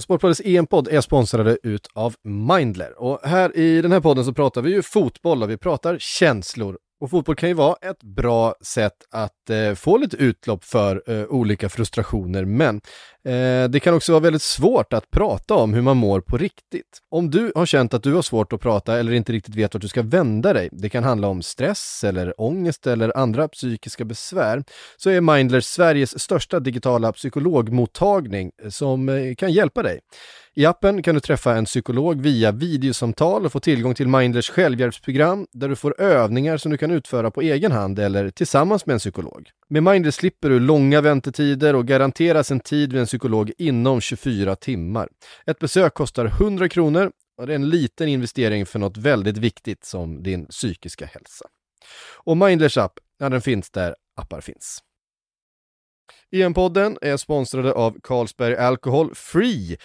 Sportbladets EM-podd är sponsrade ut av Mindler. Och här i den här podden så pratar vi ju fotboll och vi pratar känslor och fotboll kan ju vara ett bra sätt att eh, få lite utlopp för eh, olika frustrationer, men eh, det kan också vara väldigt svårt att prata om hur man mår på riktigt. Om du har känt att du har svårt att prata eller inte riktigt vet vart du ska vända dig, det kan handla om stress eller ångest eller andra psykiska besvär, så är Mindler Sveriges största digitala psykologmottagning eh, som eh, kan hjälpa dig. I appen kan du träffa en psykolog via videosamtal och få tillgång till Mindlers självhjälpsprogram där du får övningar som du kan utföra på egen hand eller tillsammans med en psykolog. Med Mindler slipper du långa väntetider och garanteras en tid vid en psykolog inom 24 timmar. Ett besök kostar 100 kronor och det är en liten investering för något väldigt viktigt som din psykiska hälsa. Och Mindlers app, ja den finns där appar finns. EM-podden är sponsrade av Carlsberg Alcohol Free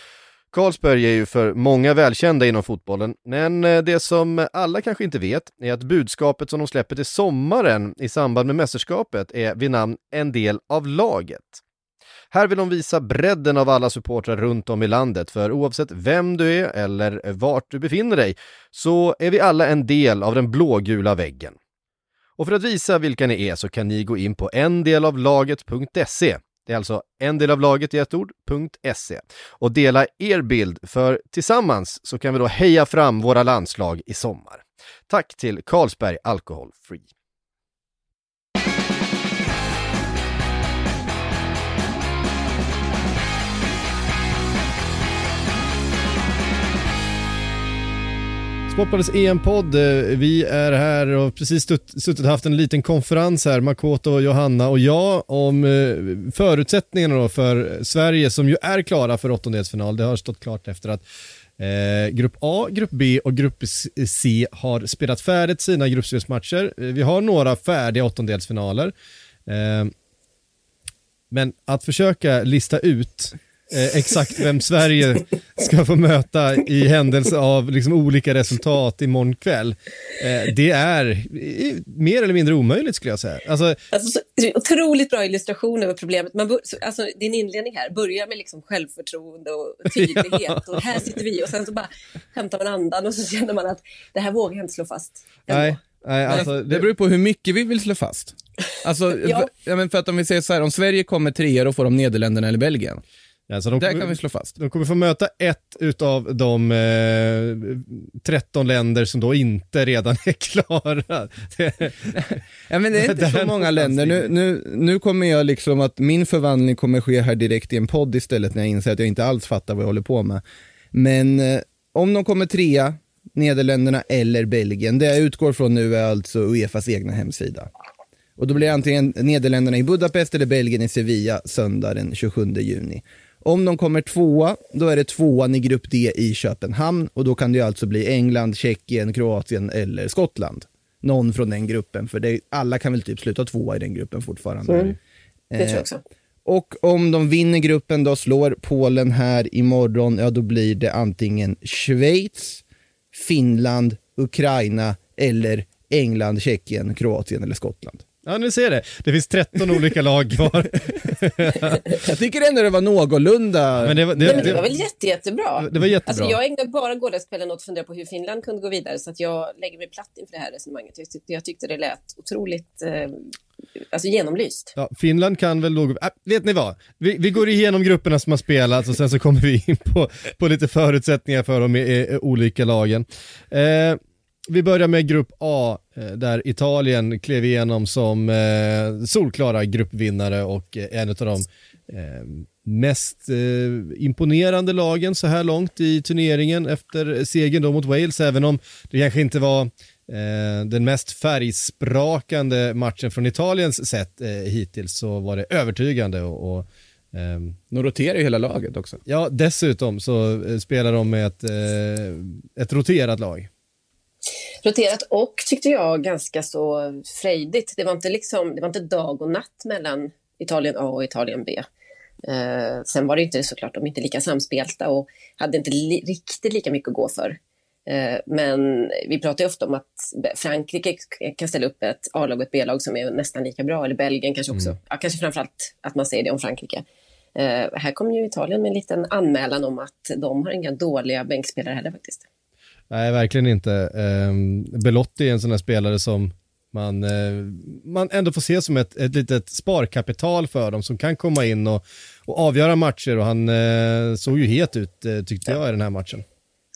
Carlsberg är ju för många välkända inom fotbollen, men eh, det som alla kanske inte vet är att budskapet som de släpper till sommaren i samband med mästerskapet är vid namn En del av laget. Här vill de visa bredden av alla supportrar runt om i landet, för oavsett vem du är eller vart du befinner dig så är vi alla en del av den blågula väggen. Och för att visa vilka ni är så kan ni gå in på endelavlaget.se det är alltså en del av laget i ett ord.se och dela er bild för tillsammans så kan vi då heja fram våra landslag i sommar. Tack till Carlsberg Alcohol Free. Sportbladets EM-podd. Eh, vi är här och precis suttit och haft en liten konferens här, Makoto, Johanna och jag, om eh, förutsättningarna förutsättningarna för Sverige som ju är klara för åttondelsfinal. Det har stått klart efter att Eh, grupp A, Grupp B och Grupp C har spelat färdigt sina gruppspelsmatcher. Eh, vi har några färdiga åttondelsfinaler. Eh, men att försöka lista ut eh, exakt vem Sverige ska få möta i händelse av liksom, olika resultat imorgon kväll. Eh, det är mer eller mindre omöjligt skulle jag säga. Alltså, alltså, otroligt bra illustration över problemet. Man alltså, din inledning här börjar med liksom självförtroende och tydlighet ja. och här sitter vi och sen så bara hämtar man andan och så känner man att det här vågar jag inte slå fast. Nej. Nej, alltså, det... det beror på hur mycket vi vill slå fast. Alltså, ja. För, ja, men för att om vi säger så här, om Sverige kommer trea då får de Nederländerna eller Belgien. Alltså de kommer, kan vi slå fast. De kommer få möta ett utav de eh, 13 länder som då inte redan är klara. ja, men det är inte så många länder. Nu, nu, nu kommer jag liksom att min förvandling kommer ske här direkt i en podd istället när jag inser att jag inte alls fattar vad jag håller på med. Men eh, om de kommer trea, Nederländerna eller Belgien, det jag utgår från nu är alltså Uefas egna hemsida. Och då blir det antingen Nederländerna i Budapest eller Belgien i Sevilla söndag den 27 juni. Om de kommer tvåa, då är det tvåan i grupp D i Köpenhamn och då kan det alltså bli England, Tjeckien, Kroatien eller Skottland. Någon från den gruppen, för det, alla kan väl typ sluta tvåa i den gruppen fortfarande. Mm. Det tror jag också. Eh, och om de vinner gruppen då, slår Polen här imorgon, ja då blir det antingen Schweiz, Finland, Ukraina eller England, Tjeckien, Kroatien eller Skottland. Ja, nu ser det. Det finns 13 olika lag kvar. jag tycker ändå det var någorlunda... Men det var, det, Men det var väl jätte, jättebra? Det var jättebra. Alltså, jag ägnade bara gårdagskvällen åt att fundera på hur Finland kunde gå vidare, så att jag lägger mig platt inför det här resonemanget. Jag tyckte, jag tyckte det lät otroligt eh, alltså genomlyst. Ja, Finland kan väl då... Äh, vet ni vad? Vi, vi, går igenom grupperna som har spelats och sen så kommer vi in på, på lite förutsättningar för de olika lagen. Eh, vi börjar med grupp A eh, där Italien klev igenom som eh, solklara gruppvinnare och eh, en av de eh, mest eh, imponerande lagen så här långt i turneringen efter segern då mot Wales, även om det kanske inte var eh, den mest färgsprakande matchen från Italiens sätt hittills så var det övertygande och, och Um, de roterar ju hela laget också. Ja, dessutom så spelar de med ett, ett roterat lag roterat och tyckte jag ganska så frejdigt. Det var inte, liksom, det var inte dag och natt mellan Italien A och Italien B. Eh, sen var det inte såklart, de inte lika samspelta och hade inte li riktigt lika mycket att gå för. Eh, men vi pratar ju ofta om att Frankrike kan ställa upp ett A-lag och ett B-lag som är nästan lika bra, eller Belgien kanske också. Mm. Ja, kanske framförallt att man säger det om Frankrike. Eh, här kom ju Italien med en liten anmälan om att de har inga dåliga bänkspelare heller faktiskt. Nej, verkligen inte. Eh, Belotti är en sån här spelare som man, eh, man ändå får se som ett, ett litet sparkapital för dem som kan komma in och, och avgöra matcher och han eh, såg ju het ut eh, tyckte jag i den här matchen.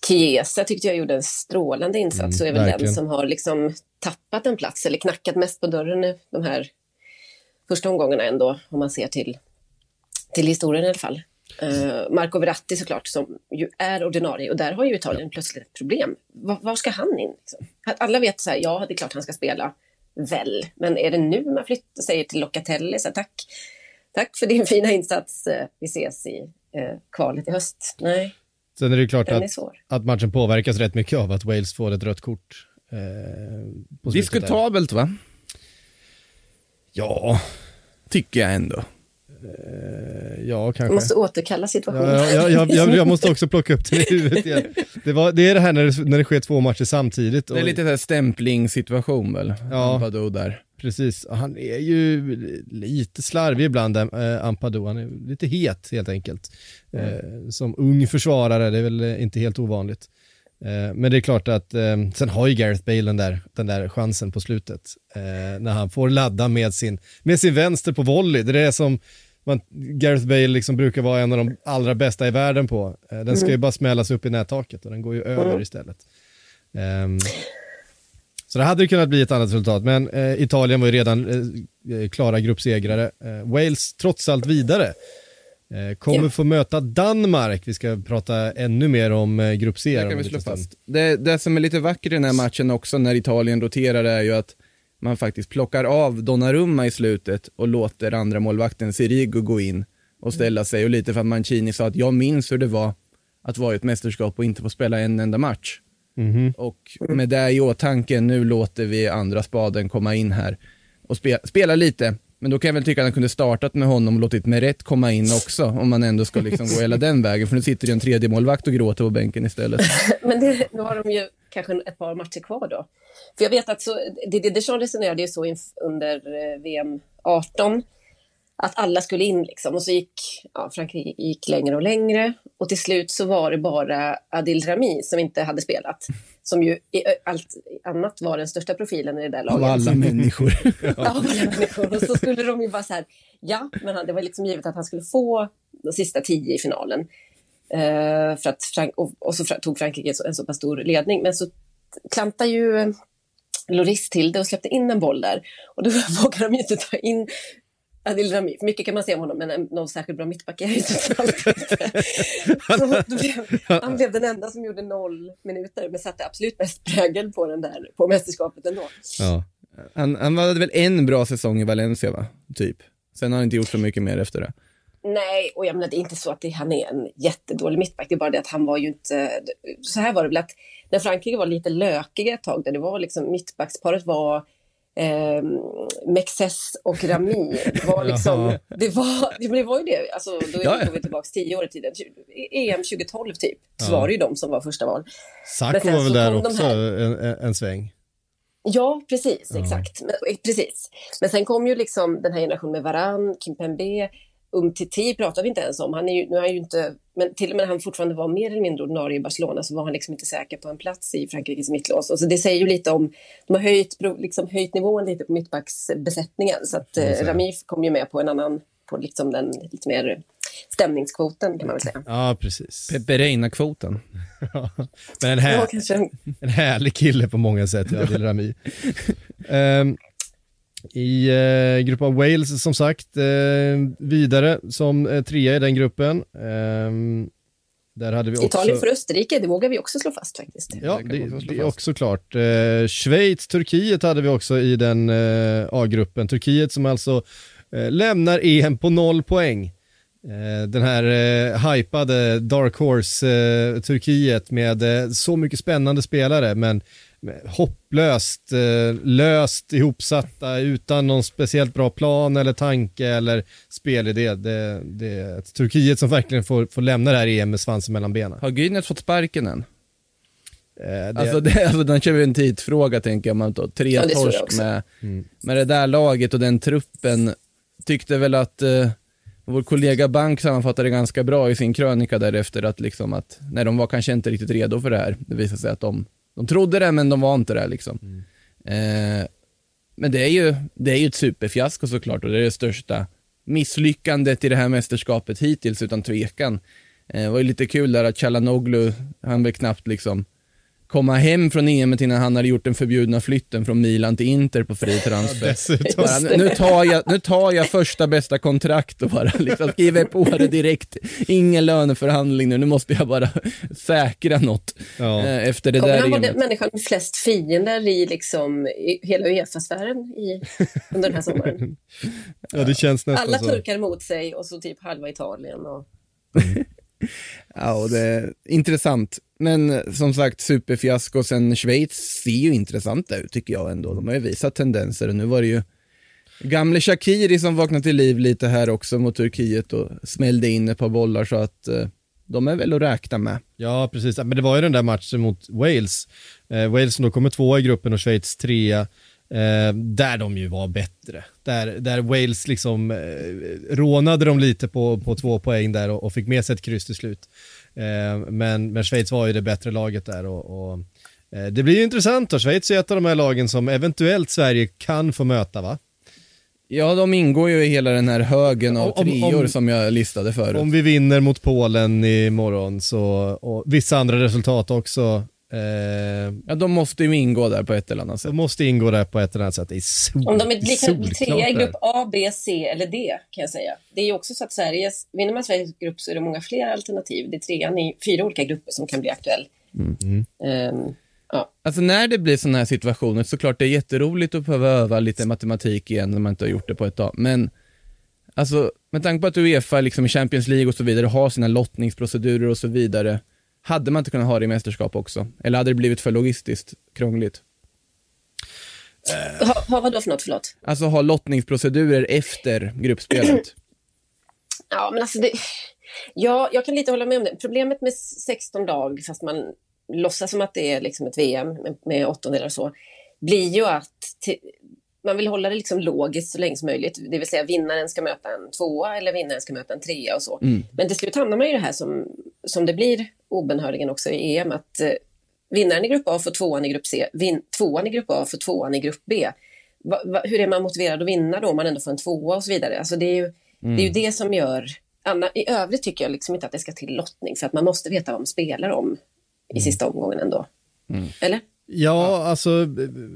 Chiesa tyckte jag gjorde en strålande insats mm, och är väl den som har liksom tappat en plats eller knackat mest på dörren de här första omgångarna ändå, om man ser till, till historien i alla fall. Uh, Marco Verratti såklart, som ju är ordinarie och där har ju Italien plötsligt ett problem. Var, var ska han in? Liksom? Alla vet så här, ja det är klart han ska spela, väl, men är det nu man flyttar, säger till Locatelli så här, tack, tack för din fina insats, uh, vi ses i uh, kvalet i höst. Nej. Sen är det ju klart att, att matchen påverkas rätt mycket av att Wales får ett rött kort. Diskutabelt va? Ja, tycker jag ändå. Eh, ja, kanske. Du måste återkalla situationen. Ja, ja, ja, jag, jag måste också plocka upp det i huvudet igen. Det, var, det är det här när det, när det sker två matcher samtidigt. Och... Det är lite här stämplingssituation väl? Ja, Ampadu där. Precis, han är ju lite slarvig ibland, äh, Ampadu. Han är lite het helt enkelt. Mm. som ung försvarare, det är väl inte helt ovanligt. Eh, men det är klart att eh, sen har ju Gareth Bale den där, den där chansen på slutet. Eh, när han får ladda med sin, med sin vänster på volley. Det är det som man, Gareth Bale liksom brukar vara en av de allra bästa i världen på. den ska ju mm. bara smällas upp i nättaket och den går ju över mm. istället. Um, så det hade ju kunnat bli ett annat resultat, men eh, Italien var ju redan eh, klara gruppsegrare. Eh, Wales trots allt vidare. Eh, kommer få möta Danmark. Vi ska prata ännu mer om eh, grupp C. Det, kan vi slå fast. Det, det som är lite vackert i den här matchen också när Italien roterar är ju att man faktiskt plockar av Donnarumma i slutet och låter andra målvakten Sirigu gå in och ställa sig. Och lite för att Mancini sa att jag minns hur det var att vara i ett mästerskap och inte få spela en enda match. Mm -hmm. Och med det i åtanke, nu låter vi andra spaden komma in här och spe, spela lite. Men då kan jag väl tycka att han kunde startat med honom och låtit Meret komma in också, om man ändå ska liksom gå hela den vägen. För nu sitter ju en tredje målvakt och gråter på bänken istället. Men det, nu har de ju kanske ett par matcher kvar då. För jag vet att så, Didier Deschamps resonerade ju så under eh, VM 18, att alla skulle in liksom. Och så gick ja, Frankrike gick längre och längre. Och till slut så var det bara Adil Rami som inte hade spelat. Som ju i allt annat var den största profilen i det där laget. Av alla människor. ja, alla människor. Och så skulle de ju bara så här, ja, men det var liksom givet att han skulle få de sista tio i finalen. Uh, för att Frank och, och, så tog Frankrike en så pass stor ledning. Men så klantade ju Loris till det och släppte in en boll där. Och då vågade de ju inte ta in Adil Rami, mycket kan man säga om honom, men någon särskilt bra mittback är inte blev, Han blev den enda som gjorde noll minuter, men satte absolut mest prägel på den där, på mästerskapet ändå. Ja. Han, han hade väl en bra säsong i Valencia, va? Typ. Sen har han inte gjort så mycket mer efter det. Nej, och jag menar, det är inte så att det, han är en jättedålig mittback. Det är bara det att han var ju inte... Så här var det väl att när Frankrike var lite lökiga ett tag, där det var liksom mittbacksparet var eh, Mexes och Rami. Det var, liksom, det, var, det var ju det, alltså, då är ja, vi tillbaka tio år i tiden. EM 2012 typ, så var det ju de som var första val. Sacco var väl där också här... en, en, sväng? Ja, precis, ja. exakt. Men, precis. Men sen kom ju liksom den här generationen med Varan, Kimpembe, Umtiti pratar vi inte ens om. Han är ju, nu är han ju inte, men till och med när han fortfarande var mer eller mindre ordinarie i Barcelona så var han liksom inte säker på en plats i Frankrikes mittlås. Och så det säger ju lite om, de har höjt, liksom höjt nivån lite på mittbacksbesättningen. Så att eh, Ramif kom ju med på en annan, på liksom den lite mer stämningskvoten kan man väl säga. Ja, precis. Peperina-kvoten. men en, här, ja, en härlig kille på många sätt, Adil Rami. um, i eh, grupp av Wales som sagt, eh, vidare som eh, trea i den gruppen. Eh, där hade vi också... Italien för Österrike, det vågar vi också slå fast faktiskt. Ja, det, det är också klart. Eh, Schweiz, Turkiet hade vi också i den eh, A-gruppen. Turkiet som alltså eh, lämnar EM på noll poäng. Eh, den här eh, hypade Dark Horse eh, Turkiet med eh, så mycket spännande spelare men hopplöst, eh, löst ihopsatta utan någon speciellt bra plan eller tanke eller spelidé. Det, det är ett Turkiet som verkligen får, får lämna det här EM med svansen mellan benen. Har Gynet fått sparken än? Eh, det... Alltså, det, alltså den kör vi en tidsfråga tänker jag, man tar tre ja, torsk med, mm. med det där laget och den truppen. Tyckte väl att eh, Vår kollega Bank sammanfattade ganska bra i sin krönika därefter att liksom att när de var kanske inte riktigt redo för det här. Det visade sig att de, de trodde det men de var inte det liksom. Mm. Eh, men det är, ju, det är ju ett superfiasko såklart och det är det största misslyckandet i det här mästerskapet hittills utan tvekan. Eh, det var ju lite kul där att Chalanoglu, han väl knappt liksom komma hem från EM innan han hade gjort den förbjudna flytten från Milan till Inter på fri transfer. bara, nu, tar jag, nu tar jag första bästa kontrakt och bara liksom skriver på det direkt. Ingen löneförhandling nu, nu måste jag bara säkra något ja. eh, efter det Kommer där han vara den människan med flest fiender i, liksom, i hela Uefa-sfären under den här sommaren? ja, det känns nästan Alla så. turkar emot sig och så typ halva Italien. Och... ja, och det är intressant. Men som sagt, superfiasko. Sen Schweiz ser ju intressanta ut tycker jag ändå. De har ju visat tendenser och nu var det ju gamle Shakiri som vaknade till liv lite här också mot Turkiet och smällde in ett par bollar så att eh, de är väl att räkna med. Ja, precis. Men det var ju den där matchen mot Wales. Eh, Wales som då kommer tvåa i gruppen och Schweiz trea. Eh, där de ju var bättre. Där, där Wales liksom eh, rånade dem lite på, på två poäng där och, och fick med sig ett kryss till slut. Eh, men, men Schweiz var ju det bättre laget där och, och eh, det blir ju intressant då. Schweiz är ett av de här lagen som eventuellt Sverige kan få möta va? Ja, de ingår ju i hela den här högen av om, treor om, som jag listade förut. Om vi vinner mot Polen imorgon så, och vissa andra resultat också, Eh, ja, de måste ju ingå där på ett eller annat sätt. De måste ingå där på ett eller annat sätt. Det är sol, Om de är lika trea i grupp A, B, C eller D kan jag säga. Det är ju också så att Sverige, vinner man Sveriges grupp så är det många fler alternativ. Det är trean i fyra olika grupper som kan bli aktuell. Mm. Um, ja. Alltså när det blir sådana här situationer, såklart det är jätteroligt att behöva öva lite matematik igen när man inte har gjort det på ett tag. Men alltså med tanke på att Uefa liksom i Champions League och så vidare har sina lottningsprocedurer och så vidare hade man inte kunnat ha det i mästerskap också? Eller hade det blivit för logistiskt krångligt? Uh, ha, ha vad då för något, förlåt? Alltså ha lottningsprocedurer efter gruppspelet. ja, men alltså det... Ja, jag kan lite hålla med om det. Problemet med 16 lag, fast man låtsas som att det är liksom ett VM med, med åttondelar och så, blir ju att man vill hålla det liksom logiskt så länge som möjligt. Det vill säga vinnaren ska möta en tvåa eller vinnaren ska möta en trea och så. Mm. Men till slut hamnar man i det här som, som det blir obenhörligen också i EM, att eh, vinnaren i grupp A får tvåan i grupp C, vin, tvåan i grupp A får tvåan i grupp B. Va, va, hur är man motiverad att vinna då om man ändå får en tvåa och så vidare? Alltså det är ju, mm. det, är ju det som gör... Anna, I övrigt tycker jag liksom inte att det ska till lottning, för att man måste veta vad man spelar om i mm. sista omgången ändå. Mm. Eller? Ja, alltså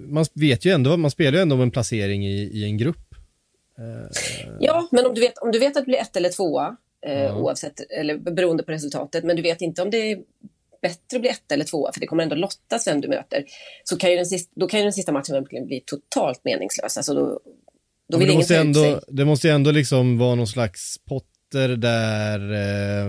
man vet ju ändå, man spelar ju ändå om en placering i, i en grupp. Ja, men om du vet, om du vet att det blir ett eller tvåa, eh, oavsett, eller beroende på resultatet, men du vet inte om det är bättre att bli ett eller tvåa, för det kommer ändå lottas vem du möter, så kan ju den sista, då kan ju den sista matchen verkligen bli totalt meningslös. Alltså då, då vill det, måste ändå, det måste ju ändå liksom vara någon slags potter där eh,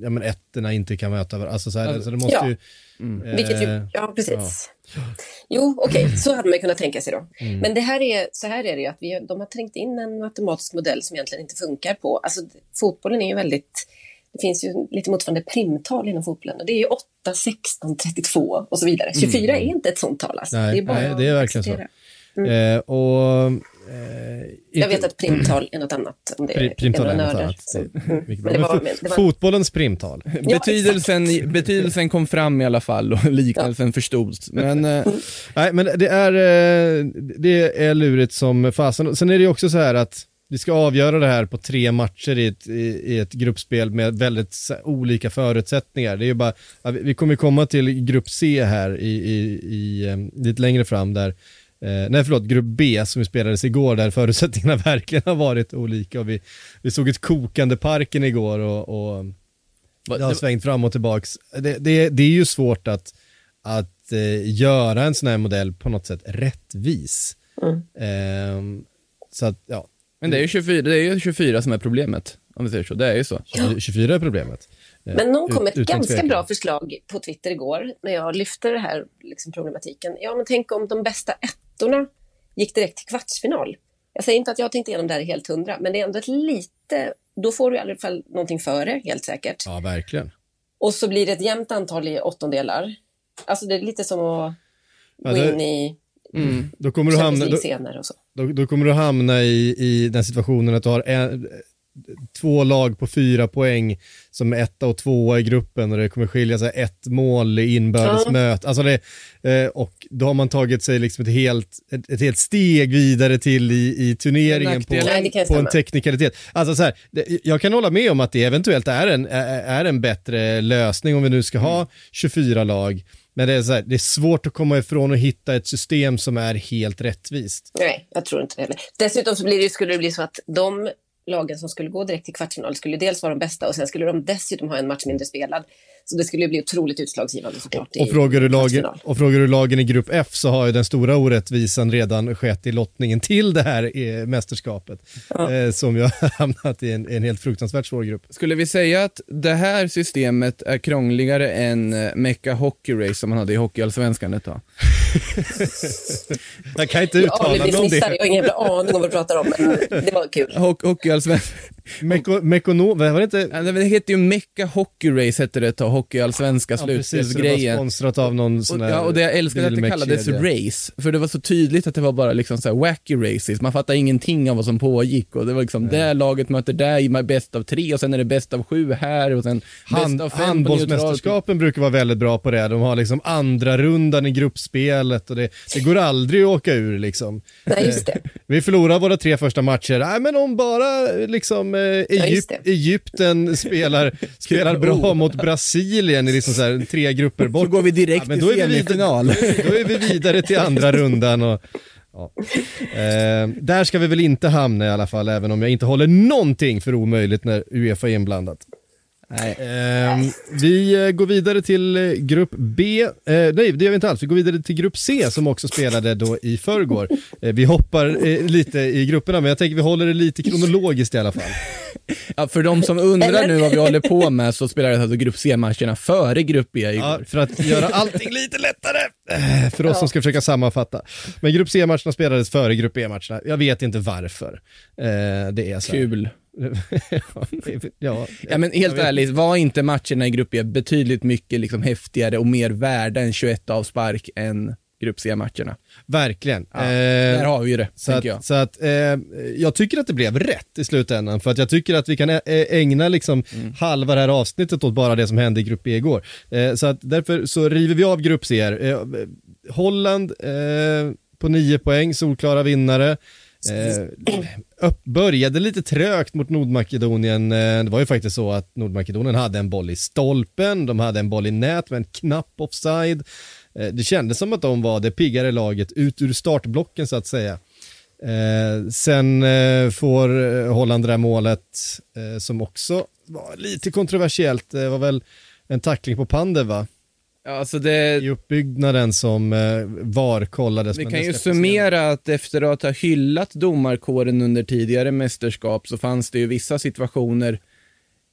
ja, men ettorna inte kan möta varandra. Alltså så, här, alltså det måste ja. ju... Mm. Eh, Vilket ju, ja, precis. Ja. Jo, okej, okay, så hade man kunnat tänka sig då. Mm. Men det här är, så här är det ju, att vi, de har trängt in en matematisk modell som egentligen inte funkar på... Alltså, fotbollen är ju väldigt... Det finns ju lite motsvarande primtal inom fotbollen. Och det är ju 8, 16, 32 och så vidare. 24 mm. är inte ett sånt tal. Alltså. Nej, det är, bara nej, det är verkligen så. Mm. Eh, och Eh, jag vet att primtal är något annat. Om det är primtal är något annat. Det, mm. det var, det var... Fotbollens primtal. Ja, betydelsen, betydelsen kom fram i alla fall och liknelsen ja. förstods. Men, eh... Nej, men det är, eh, det är lurigt som fasen. Sen är det också så här att vi ska avgöra det här på tre matcher i ett, i ett gruppspel med väldigt olika förutsättningar. Det är ju bara, vi kommer komma till grupp C här i, i, i, lite längre fram där Eh, nej förlåt, grupp B som spelades igår där förutsättningarna verkligen har varit olika och vi, vi såg ett kokande parken igår och, och det har svängt fram och tillbaks. Det, det, det är ju svårt att, att eh, göra en sån här modell på något sätt rättvis. Mm. Eh, så att, ja. Men det är, ju 24, det är ju 24 som är problemet, om vi säger så. Det är ju så. Ja. 24 är problemet. Men någon kom med ett ganska tvekan. bra förslag på Twitter igår när jag lyfte det här liksom, problematiken. Ja, men tänk om de bästa ettorna gick direkt till kvartsfinal. Jag säger inte att jag har tänkt igenom det här helt hundra, men det är ändå ett lite... Då får du i alla fall någonting före, helt säkert. Ja, verkligen. Och så blir det ett jämnt antal i åttondelar. Alltså det är lite som att gå ja, det... in i Mm. Då, kommer du hamna, då, då, då, kommer du hamna i, i den situationen att du har en, två lag på fyra poäng som är etta och tvåa i gruppen och det kommer skilja sig ett mål i inbördes Ja. möte. Alltså det, eh, och då har man tagit sig liksom ett helt, ett, ett helt steg vidare till i, i turneringen på, Nej, på en teknikalitet. Alltså så här, det, jag kan hålla med om att det eventuellt är en, är, är en bättre lösning om vi nu ska ha 24 lag. Men det är, så här, det är svårt att komma ifrån och hitta ett system som är helt rättvist. Nej, jag tror inte det heller. Dessutom så blir det, skulle det bli så att de lagen som skulle gå direkt till kvartsfinal skulle dels vara de bästa och sen skulle de dessutom ha en match mindre spelad. Så det skulle bli otroligt utslagsgivande såklart. Och i frågar, du lagen, och frågar du lagen i grupp F så har ju den stora orättvisan redan skett i lottningen till det här eh, mästerskapet. Eh, som ju har hamnat i en, en helt fruktansvärt svår grupp. Skulle vi säga att det här systemet är krångligare än eh, Mecca Hockey Race som man hade i Hockeyallsvenskan ett tag? Jag kan inte uttala mig om det. jag har ingen aning om vad du pratar om, men det var kul. Ho- Hockeyallsvenskan, Meko, mekono, vad var det inte? Ja, det heter ju Mecca Hockey Race hette det ett tag, Hockeyallsvenska Ja, så det var slutspelsgrejen. sponsrat av någon sån Och, här ja, och det jag älskade att det kallades race, för det var så tydligt att det var bara liksom så här wacky races, man fattade ingenting av vad som pågick och det var liksom det laget möter där i bäst av tre och sen är det bäst av sju här och sen Hand, bäst av fem handbollsmästerskapen brukar vara väldigt bra på det. De har liksom andra rundan i gruppspelet och det, det går aldrig att åka ur liksom. Nej, just det. Vi förlorar våra tre första matcher. Nej, men om bara liksom eh, Egyp- just det. Egypten spelar, spelar bra mot Brasilien i liksom så här, tre grupper Så bort. går vi direkt men till då semifinal. Då är vi vidare till andra rundan. Och, ja. eh, där ska vi väl inte hamna i alla fall, även om jag inte håller någonting för omöjligt när Uefa är inblandat. Nej. Eh, vi eh, går vidare till eh, grupp B. Eh, nej, det gör vi inte alls. Vi går vidare till grupp C som också spelade då i förrgår. Vi hoppar lite i grupperna, men jag tänker vi håller det lite kronologiskt i alla fall. Ja, för de som undrar nu vad vi håller på med så spelades alltså grupp C-matcherna före grupp B igår. Ja, för att göra allting lite lättare för oss som ska försöka sammanfatta. Men grupp C-matcherna spelades före grupp B-matcherna. Jag vet inte varför det är så. här. Kul. ja, Ja men helt ärligt, var inte matcherna i grupp B betydligt mycket liksom häftigare och mer värda än 21 avspark än grupp C-matcherna? verkligen. Ja, Eh, Där har vi ju det, Så tänker jag. att, så att eh, jag tycker att det blev rätt i slutändan för att jag tycker att vi kan ägna liksom Mm. halva det här avsnittet åt bara det som hände i grupp B igår. Eh, så att därför så river vi av grupp C. Eh, Holland eh, på nio poäng, solklara vinnare. Eh, började lite trögt mot Nordmakedonien. Eh, det var ju faktiskt så att Nordmakedonien hade en boll i stolpen, de hade en boll i nät med en knapp offside. Eh, det kändes som att de var det piggare laget ut ur startblocken så att säga. Eh, sen eh, får eh, Holland det där målet eh, som också var lite kontroversiellt. Det var väl en tackling på Pandev va? Ja, alltså det, I uppbyggnaden som eh, VAR kollades. vi kan ju summera att efter att ha hyllat domarkåren under tidigare mästerskap så fanns det ju vissa situationer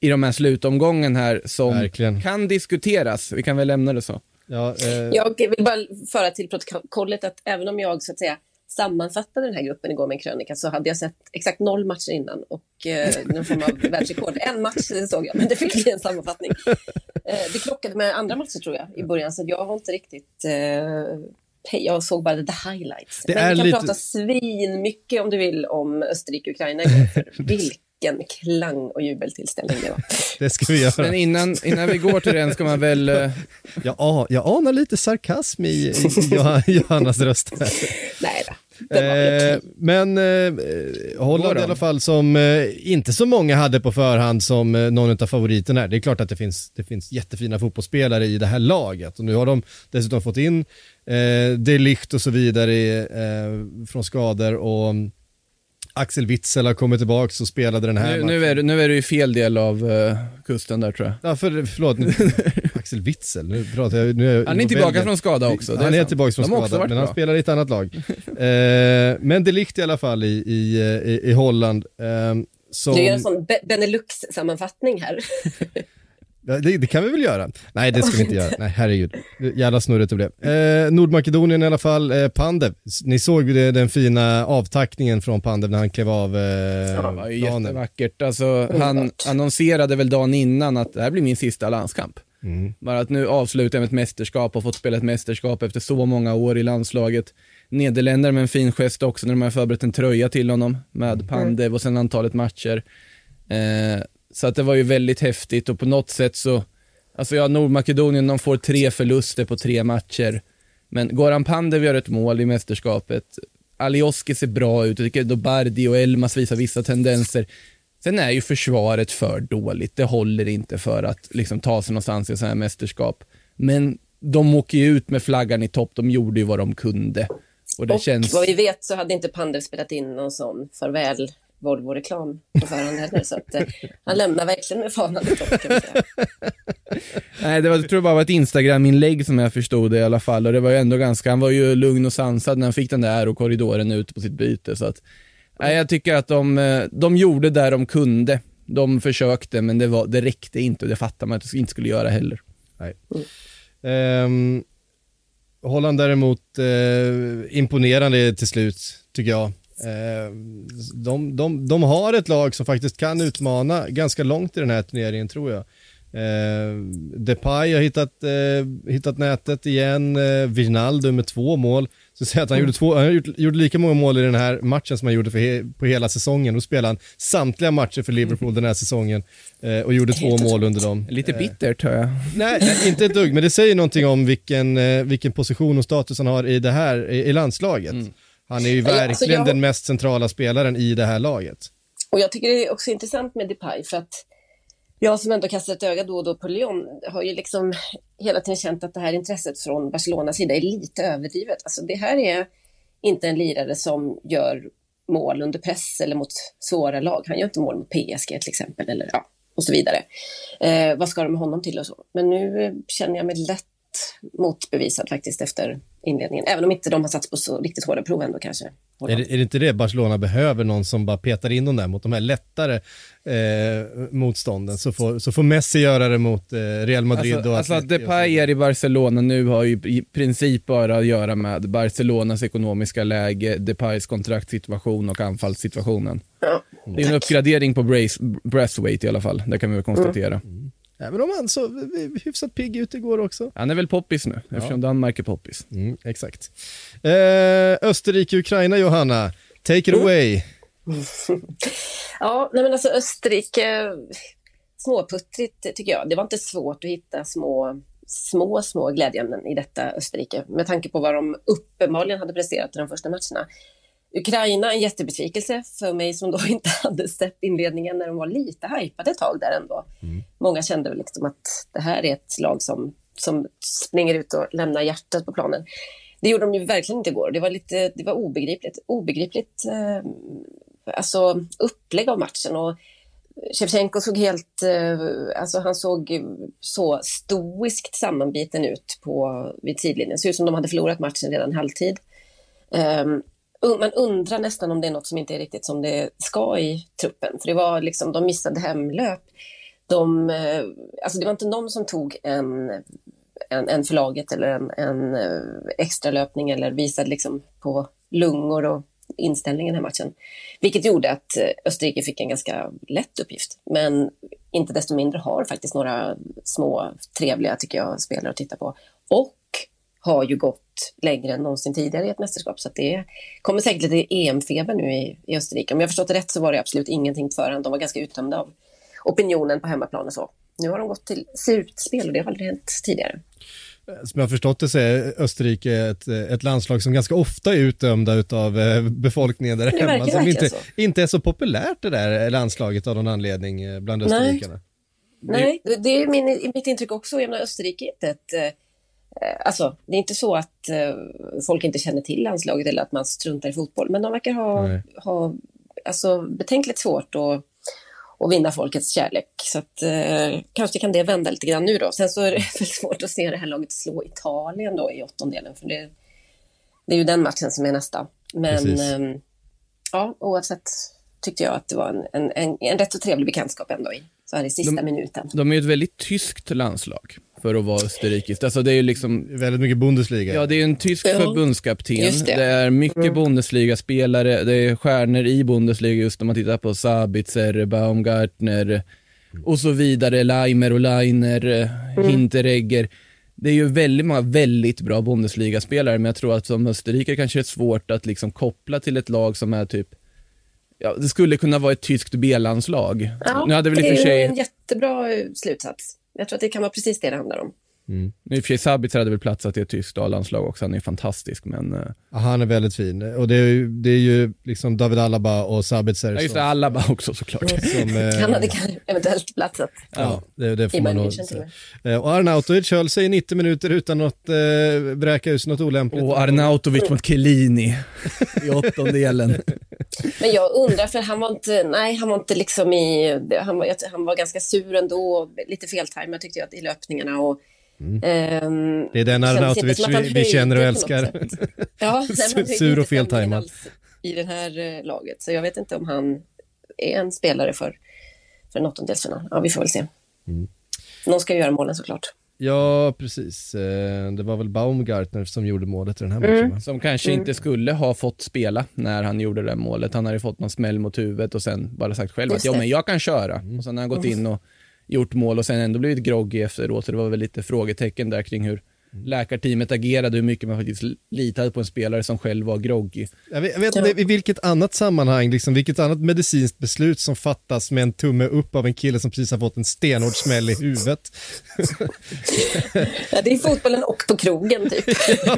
i de här slutomgången här som Verkligen. kan diskuteras. Vi kan väl lämna det så. Ja, eh, Jag vill bara föra till protokollet att även om jag så att säga sammanfattade den här gruppen igår med en krönika så hade jag sett exakt noll matcher innan och eh, någon form av världsrekord. En match såg jag, men det fick bli en sammanfattning. Eh, det krockade med andra matcher tror jag i början, så jag har inte riktigt... Eh, jag såg bara the highlights. Det men vi kan lite- prata svin mycket om du vill om Österrike-Ukraina. Vilken klang och jubeltillställning det var. det ska vi göra. Men innan, innan vi går till den ska man väl... eh, Jag, jag anar lite sarkasm i, i Johan- Johannas röst. här. Nej då. Eh, men eh, Holland i alla fall som eh, inte så många hade på förhand som eh, någon av favoriterna. Det är klart att det finns, det finns jättefina fotbollsspelare i det här laget och nu har de dessutom fått in eh, De Ligt och så vidare eh, från skador och mm, Axel Witzel har kommit tillbaka och spelade den här Nu, matchen. nu, är, du- nu är du i fel del av eh, kusten där tror jag. Ja, för, förlåt, nu, Axel Witzel, nu pratar jag, nu är jag Han är tillbaka Belgien. från skada också. det han är sant. tillbaka från De skada, men han bra. spelar i ett annat lag. eh, men det likt i alla fall i, i, i, i Holland. Eh, som, Du gör en sån Be- Benelux-sammanfattning här. Ja, det, det kan vi väl göra? Nej, det ska vi inte göra. Nej, herregud. Jävla snurrigt det blev. Eh, Nordmakedonien i alla fall, eh, Pandev. Ni såg ju den fina avtackningen från Pandev när han klev av eh, Det var ju planen. jättevackert. Alltså, han annonserade väl dagen innan att det här blir min sista landskamp. Mm. Bara att nu avslutar jag med ett mästerskap och fått spela ett mästerskap efter så många år i landslaget. Nederländare med en fin gest också när de har förberett en tröja till honom med Pandev och sen antalet matcher. Eh, så att det var ju väldigt häftigt och på något sätt så, alltså ja, Nordmakedonien, de får tre förluster på tre matcher. Men Goran Pandev gör ett mål i mästerskapet. Alioski ser bra ut, jag tycker Dobardi och Elmas visar vissa tendenser. Sen är ju försvaret för dåligt, det håller inte för att liksom, ta sig någonstans i sådana här mästerskap. Men de åker ju ut med flaggan i topp, de gjorde ju vad de kunde. Och, det och känns... vad vi vet så hade inte Pandev spelat in någon sån farväl Volvo-reklam på förhand heller. Så att, eh, han lämnar verkligen med fanan i topp Nej, det var, jag tror bara var ett Instagram-inlägg som jag förstod det i alla fall. Och det var ju ändå ganska, han var ju lugn och sansad när han fick den där aerokorridoren ut på sitt byte. Så att, nej, jag tycker att de, eh, de gjorde där de kunde. De försökte, men det, var, det räckte inte och det fattar man att de inte skulle göra heller. Nej. Um, Holland däremot eh, imponerande till slut, tycker jag. Eh, de, de, de har ett lag som faktiskt kan utmana ganska långt i den här turneringen, tror jag. Eh, Depay har hittat, eh, hittat nätet igen, eh, Wijnaldum med två mål. Så säga att han, mm. gjorde, två, han gjorde, gjorde, lika många mål i den här matchen som han gjorde för he, på hela säsongen. Då spelade han samtliga matcher för Liverpool den här säsongen eh, och gjorde två mål under dem. Lite eh, bittert hör jag. Nej, inte ett dugg, men det säger någonting om vilken, eh, vilken position och status han har i det här, i, i landslaget. Mm. Han är ju verkligen alltså jag... den mest centrala spelaren i det här laget. Och jag tycker det är också intressant med Depay för att jag som ändå kastar ett öga då och då på Lyon har ju liksom hela tiden känt att det här intresset från Barcelonas sida är lite överdrivet. Alltså det här är inte en lirare som gör mål under press eller mot svåra lag. Han gör inte mål mot PSG till exempel eller ja, och så vidare. Eh, vad ska de med honom till och så? Men nu eh, känner jag mig lätt motbevisad faktiskt efter inledningen. Även om inte de har satt på så riktigt hårda prov ändå kanske. Är det, är det, inte det Barcelona behöver, någon som bara petar in dem där mot de här lättare eh, motstånden, så får, så får Messi göra det mot eh, Real Madrid alltså, och Alltså att Depay är i Barcelona nu har ju i princip bara att göra med Barcelonas ekonomiska läge, Depays kontraktssituation och anfallssituationen. Ja, det är en uppgradering på brace, Brathwaite i alla fall, det kan vi väl konstatera. Mm. Även om han såg hyfsat pigg ut igår också. Han är väl poppis nu, ja. eftersom Danmark är poppis. Mm, exakt. Eh, Österrike-Ukraina, Johanna. Take it mm. away. ja, nej men alltså Österrike, småputtrigt tycker jag. Det var inte svårt att hitta små, små, små glädjeämnen i detta Österrike med tanke på vad de uppenbarligen hade presterat i de första matcherna. Ukraina, en jättebesvikelse för mig som då inte hade sett inledningen när de var lite hypade ett tag där ändå. Mm. Många kände väl liksom att det här är ett lag som, som springer ut och lämnar hjärtat på planen. Det gjorde de ju verkligen inte igår. Det var, lite, det var obegripligt, obegripligt eh, alltså upplägg av matchen. Och Shevchenko såg helt, eh, alltså han såg så stoiskt sammanbiten ut på, vid tidlinjen. Det såg ut som de hade förlorat matchen redan halvtid. Um, man undrar nästan om det är något som inte är riktigt som det ska i truppen. För det var liksom, de missade hemlöp. De, eh, alltså det var inte någon som tog en, en, en för laget eller en, en eh, extra löpning eller visade liksom på lungor och inställning i den här matchen. Vilket gjorde att eh, Österrike fick en ganska lätt uppgift. Men inte desto mindre har faktiskt några små trevliga, tycker jag, spelare att titta på. Och har ju gått längre än någonsin tidigare i ett mästerskap. Så det kommer säkert lite EM-feber nu i, i Österrike. Om jag förstått det rätt så var det absolut ingenting förhand. De var ganska uttömda av opinionen på hemmaplan och så. Nu har de gått till slutspel och det har aldrig hänt tidigare. Som jag har förstått det så är Österrike ett, ett landslag som ganska ofta är utdömda av eh, befolkningen där hemma. Som inte, inte är så populärt det där landslaget av någon anledning eh, bland österrikarna. Nej, Nej det är min, mitt intryck också. Jag menar, Österrike är inte ett Eh, alltså, det är inte så att eh, folk inte känner till landslaget eller att man struntar i fotboll, men de verkar ha, ha alltså, betänkligt svårt att, att vinna folkets kärlek. Så att, eh, kanske kan det vända lite grann nu då. Sen så är det väl svårt att se det här laget slå Italien då i åttondelen, för det, det är ju den matchen som är nästa. Men eh, ja, oavsett tyckte jag att det var en, en, en, en rätt så trevlig bekantskap ändå i, så här i sista de, minuten. De är ju ett väldigt tyskt landslag för att vara österrikiskt. Alltså det är liksom... Väldigt mycket Bundesliga. Ja, det är en tysk ja. förbundskapten. Det. det. är mycket mm. Bundesliga-spelare, det är stjärnor i Bundesliga just om man tittar på Sabitzer, Baumgartner och så vidare, Leimer och Leiner, mm. Hinteregger. Det är ju väldigt många väldigt bra Bundesliga-spelare, men jag tror att som Österrike kanske är svårt att liksom koppla till ett lag som är typ ja, det skulle kunna vara ett tyskt B-landslag. Ja, nu hade väl i det och för sig... är en jättebra eh, slutsats. Jag tror att det kan vara precis det det handlar om. Mm. I och för sig Sabitzer hade väl platsat i ett tyskt A-landslag också, han är fantastisk men... Uh... Ja, han är väldigt fin och det är ju, det är ju liksom David Alaba och Sabitzer. Ja just det, Alaba också såklart. Som, eh... Han hade eventuellt platsat. Ja, det, det får man nog. Eh, och Arnautovic höll sig i 90 minuter utan att eh, bräka ut något olämpligt. Och Arnautovic mot Chiellini i åttondelen. Men jag undrar, för han var inte, nej han var inte liksom i, han var, han var ganska sur ändå, lite feltajmad tyckte jag i löpningarna och Mm. Um, det är den Arnautovic vi, vi känner och älskar. ja, Sur och feltajmad. I det här uh, laget, så jag vet inte om han är en spelare för, för en åttondelsfinal. Ja, vi får väl se. Mm. Någon ska göra målen såklart. Ja, precis. Eh, det var väl Baumgartner som gjorde målet i den här matchen. Mm. Som kanske mm. inte skulle ha fått spela när han gjorde det målet. Han hade fått någon smäll mot huvudet och sen bara sagt själv Just att ja, men jag kan köra. Mm. Och sen har han gått in och gjort mål och sen ändå blivit groggy efteråt. Så det var väl lite frågetecken där kring hur läkarteamet agerade, hur mycket man faktiskt litade på en spelare som själv var groggy. Jag vet, jag vet inte i vilket annat sammanhang, liksom, vilket annat medicinskt beslut som fattas med en tumme upp av en kille som precis har fått en stenhård smäll i huvudet. ja, det är fotbollen och på krogen typ. ja,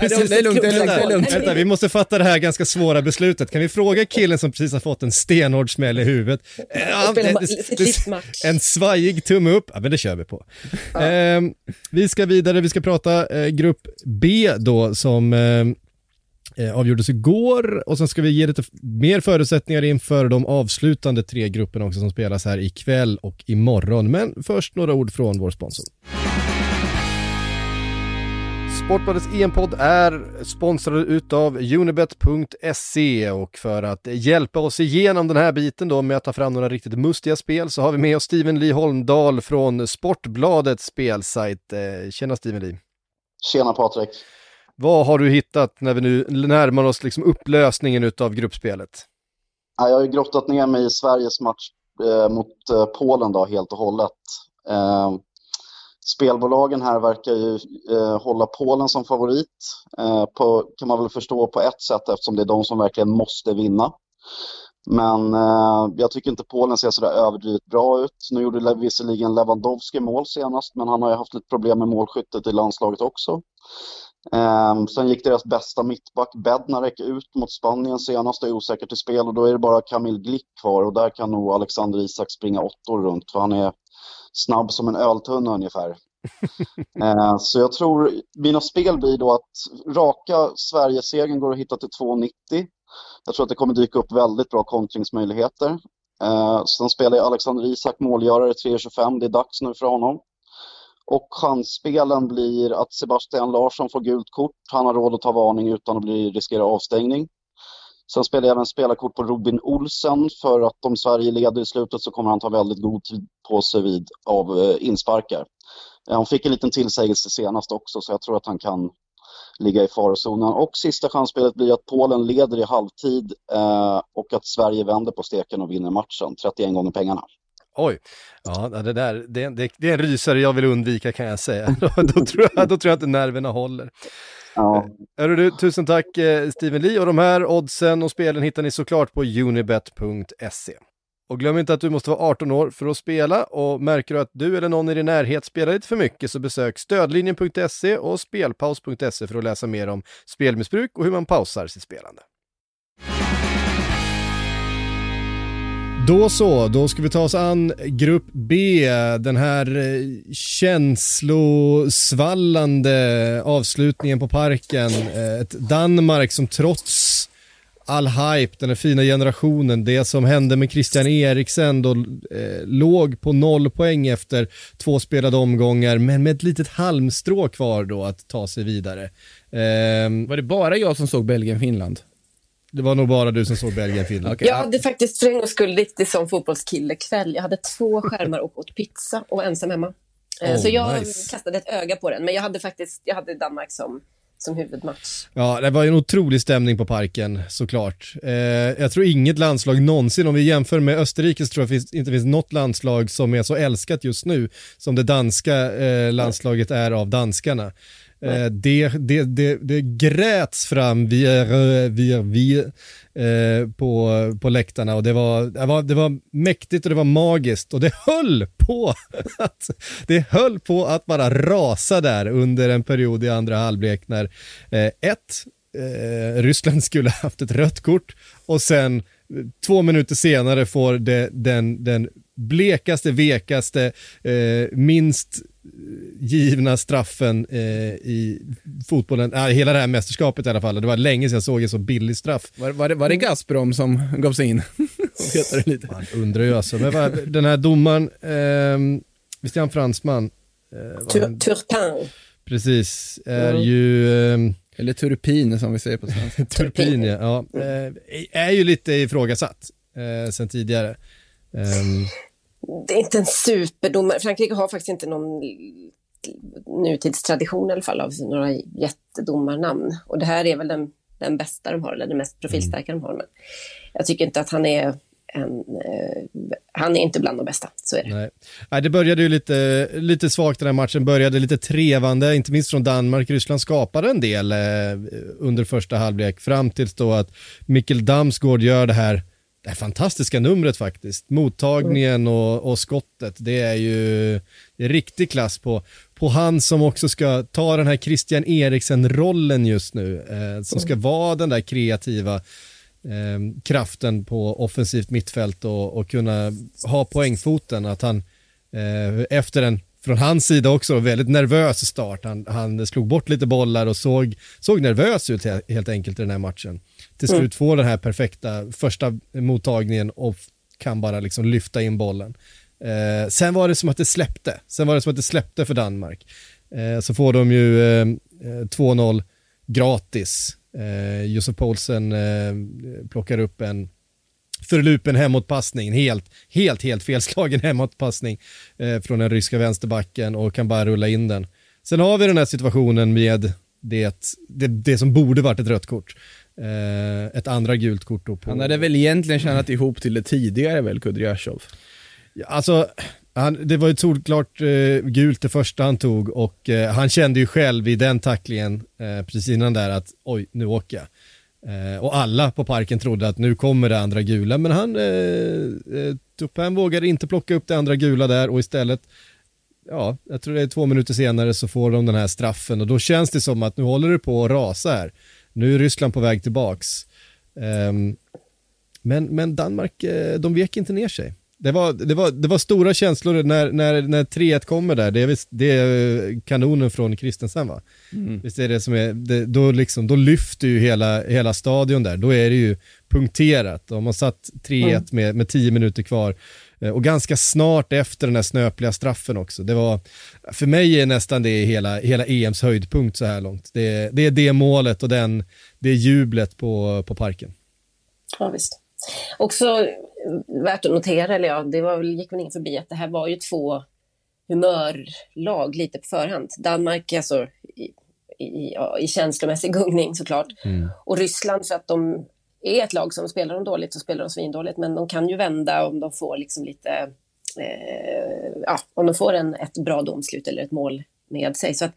precis, det är lugnt, det är lugnt. Det är lugnt. Vänta, vi måste fatta det här ganska svåra beslutet. Kan vi fråga killen som precis har fått en stenhård smäll i huvudet? Ja, det, det, en svajig tumme upp, ja men det kör vi på. Ja. Eh, vi ska vidare vidare. Vi ska prata eh, grupp B då som eh, eh avgjordes igår och sen ska vi ge lite mer förutsättningar inför de avslutande tre grupperna också som spelas här ikväll och imorgon. Men först några ord från vår sponsor. Sportbladets EM-podd är sponsrad utav Unibet.se och för att hjälpa oss igenom den här biten då med att ta fram några riktigt mustiga spel så har vi med oss Steven Lee Holmdahl från Sportbladets spelsajt. Eh, tjena Steven Lee! Tjena Patrik! Vad har du hittat när vi nu närmar oss liksom upplösningen utav gruppspelet? Ja, jag har ju grottat ner mig i Sveriges match eh, mot eh, Polen då helt och hållet. Eh, spelbolagen här verkar ju eh, hålla Polen som favorit. Eh, på, kan man väl förstå på ett sätt eftersom det är de som verkligen måste vinna. Men eh, jag tycker inte Polen ser sådär överdrivet bra ut. Nu gjorde visserligen Lewandowski mål senast, men han har ju haft lite problem med målskyttet i landslaget också. Eh, sen gick deras bästa mittback Bednarek ut mot Spanien senast och är osäker till spel och då är det bara Kamil Glick kvar och där kan nog Alexander Isak springa åttor runt för han är snabb som en öltunna ungefär. eh, så jag tror mina spel blir då att raka Sverigesegern går att hitta till 2,90. Jag tror att det kommer dyka upp väldigt bra kontringsmöjligheter. Eh, sen spelar jag Alexander Isak målgörare 3,25. Det är dags nu för honom. Och chansspelen blir att Sebastian Larsson får gult kort. Han har råd att ta varning utan att bli, riskera avstängning. Sen spelar jag även spelarkort på Robin Olsen för att om Sverige leder i slutet så kommer han ta väldigt god tid på sig vid av eh, insparkar. Eh, han fick en liten tillsägelse senast också så jag tror att han kan ligga i farozonen. Och sista chansspelet blir att Polen leder i halvtid eh, och att Sverige vänder på steken och vinner matchen. 31 gånger pengarna. Oj, ja det där, det, det, det är en rysare jag vill undvika kan jag säga. då, tror jag, då tror jag att nerverna håller. Ja. du, tusen tack eh, Steven Lee och de här oddsen och spelen hittar ni såklart på unibet.se. Och glöm inte att du måste vara 18 år för att spela och märker du att du eller någon i din närhet spelar lite för mycket så besök stödlinjen.se och spelpaus.se för att läsa mer om spelmissbruk och hur man pausar sitt spelande. Då så, då ska vi ta oss an Grupp B, den här eh, känslosvallande avslutningen på parken. Eh, ett Danmark som trots all hype, den här fina generationen, det som hände med Christian Eriksen då eh, låg på noll poäng efter två spelade omgångar, men med ett litet halmstrå kvar då att ta sig vidare. Eh, Var det bara jag som såg Belgien-Finland? Det var nog bara du som såg Belgien-Finland. Okay. Jag hade faktiskt för en gångs skull riktigt som fotbollskille-kväll. Jag hade två skärmar och åt pizza och var ensam hemma. Eh, oh, så jag nice. kastade ett öga på den, men jag hade faktiskt jag hade Danmark som, som huvudmatch. Ja, det var en otrolig stämning på parken såklart. Eh, jag tror inget landslag någonsin, om vi jämför med Österrike så tror jag det inte finns något landslag som är så älskat just nu som det danska eh, landslaget är av danskarna. Eh, det, det, det, det gräts fram via, via, via eh, på, på läktarna. Och det var, det, var, det var mäktigt och det var magiskt. Och det höll på att, det höll på att bara rasa där under en period i andra halvlek när eh, ett, eh, Ryssland skulle haft ett rött kort. Och sen eh, två minuter senare får det, den, den blekaste, vekaste, eh, minst givna straffen eh, i fotbollen, äh, hela det här mästerskapet i alla fall. Det var länge sedan jag såg en så billig straff. Var, var, det, var det Gazprom som gav sig in? lite. Man undrar ju alltså. Men vad, den här domaren, eh, visst är han fransman? Eh, Turpin. Precis, är mm. ju... Eh, eller turpin som vi säger på svenska. turpin, ja. ja. Eh, är ju lite ifrågasatt eh, sen tidigare. Um... Det är inte en superdomare. Frankrike har faktiskt inte någon nutidstradition i alla fall av några jättedomarnamn. Och det här är väl den, den bästa de har, eller den mest profilstarka mm. de har. Men jag tycker inte att han är en, eh, han är inte bland de bästa, så är det. Nej. Nej, det började ju lite, lite svagt den här matchen, började lite trevande, inte minst från Danmark. Ryssland skapade en del eh, under första halvlek, fram tills då att Mikkel Damsgaard gör det här det här fantastiska numret faktiskt. Mottagningen och, och, skottet, det är ju det är riktig klass på, på han som också ska ta den här Christian Eriksen-rollen just nu, eh, som ska mm. vara den där kreativa eh, kraften på offensivt mittfält och, och kunna ha poängfoten. Att han eh, efter en, från hans sida också, väldigt nervös start. Han, han slog bort lite bollar och såg, såg nervös ut helt enkelt i den här matchen. Till slut mm. får den här perfekta första mottagningen och kan bara liksom lyfta in bollen. Eh, sen var det som att det släppte. Sen var det som att det släppte för Danmark. Eh, så får de ju eh, 2-0 eh, gratis Eh, Josef Paulsen eh, plockar upp en förlupen hemåtpassning, helt, helt, helt felslagen hemåtpassning eh, från den ryska vänsterbacken och kan bara rulla in den. Sen har vi den här situationen med det, det, det som borde varit ett rött kort. Eh, ett andra gult kort då på... Han hade väl egentligen tjänat ihop till det tidigare väl, Kudryashov? Ja, alltså, han, det var ju solklart eh, gult det första han tog och eh, han kände ju själv i den tacklingen eh, precis innan där att oj, nu åker jag. Eh, och alla på parken trodde att nu kommer det andra gula, men han, eh, eh Tuppen vågade inte plocka upp det andra gula där och istället, ja, jag tror det är två minuter senare så får de den här straffen och då känns det som att nu håller det på att rasa här. Nu är Ryssland på väg tillbaks. Ehm, men, men Danmark, eh, de vek inte ner sig det var, det, var, det var stora känslor när, när, när 3-1 kommer där. Det är, visst, det är kanonen från Kristensen va? Mm. Visst är det som är, det, då, liksom, då lyfter ju hela, hela stadion där. Då är det ju punkterat. De har satt 3-1 mm. med, med 10 minuter kvar. Eh, och ganska snart efter den här snöpliga straffen också. Det var, för mig är nästan det hela, hela EMs höjdpunkt så här långt. Det, det är det målet och den, det jublet på, på parken. Ja, visst. Också värt att notera, eller ja, det var väl, gick väl ingen förbi, att det här var ju två humörlag lite på förhand. Danmark alltså i, i, ja, i känslomässig gungning såklart. Mm. Och Ryssland för att de är ett lag som spelar de dåligt så spelar de svindåligt, men de kan ju vända om de får liksom lite, eh, ja, om de får en, ett bra domslut eller ett mål med sig. Så att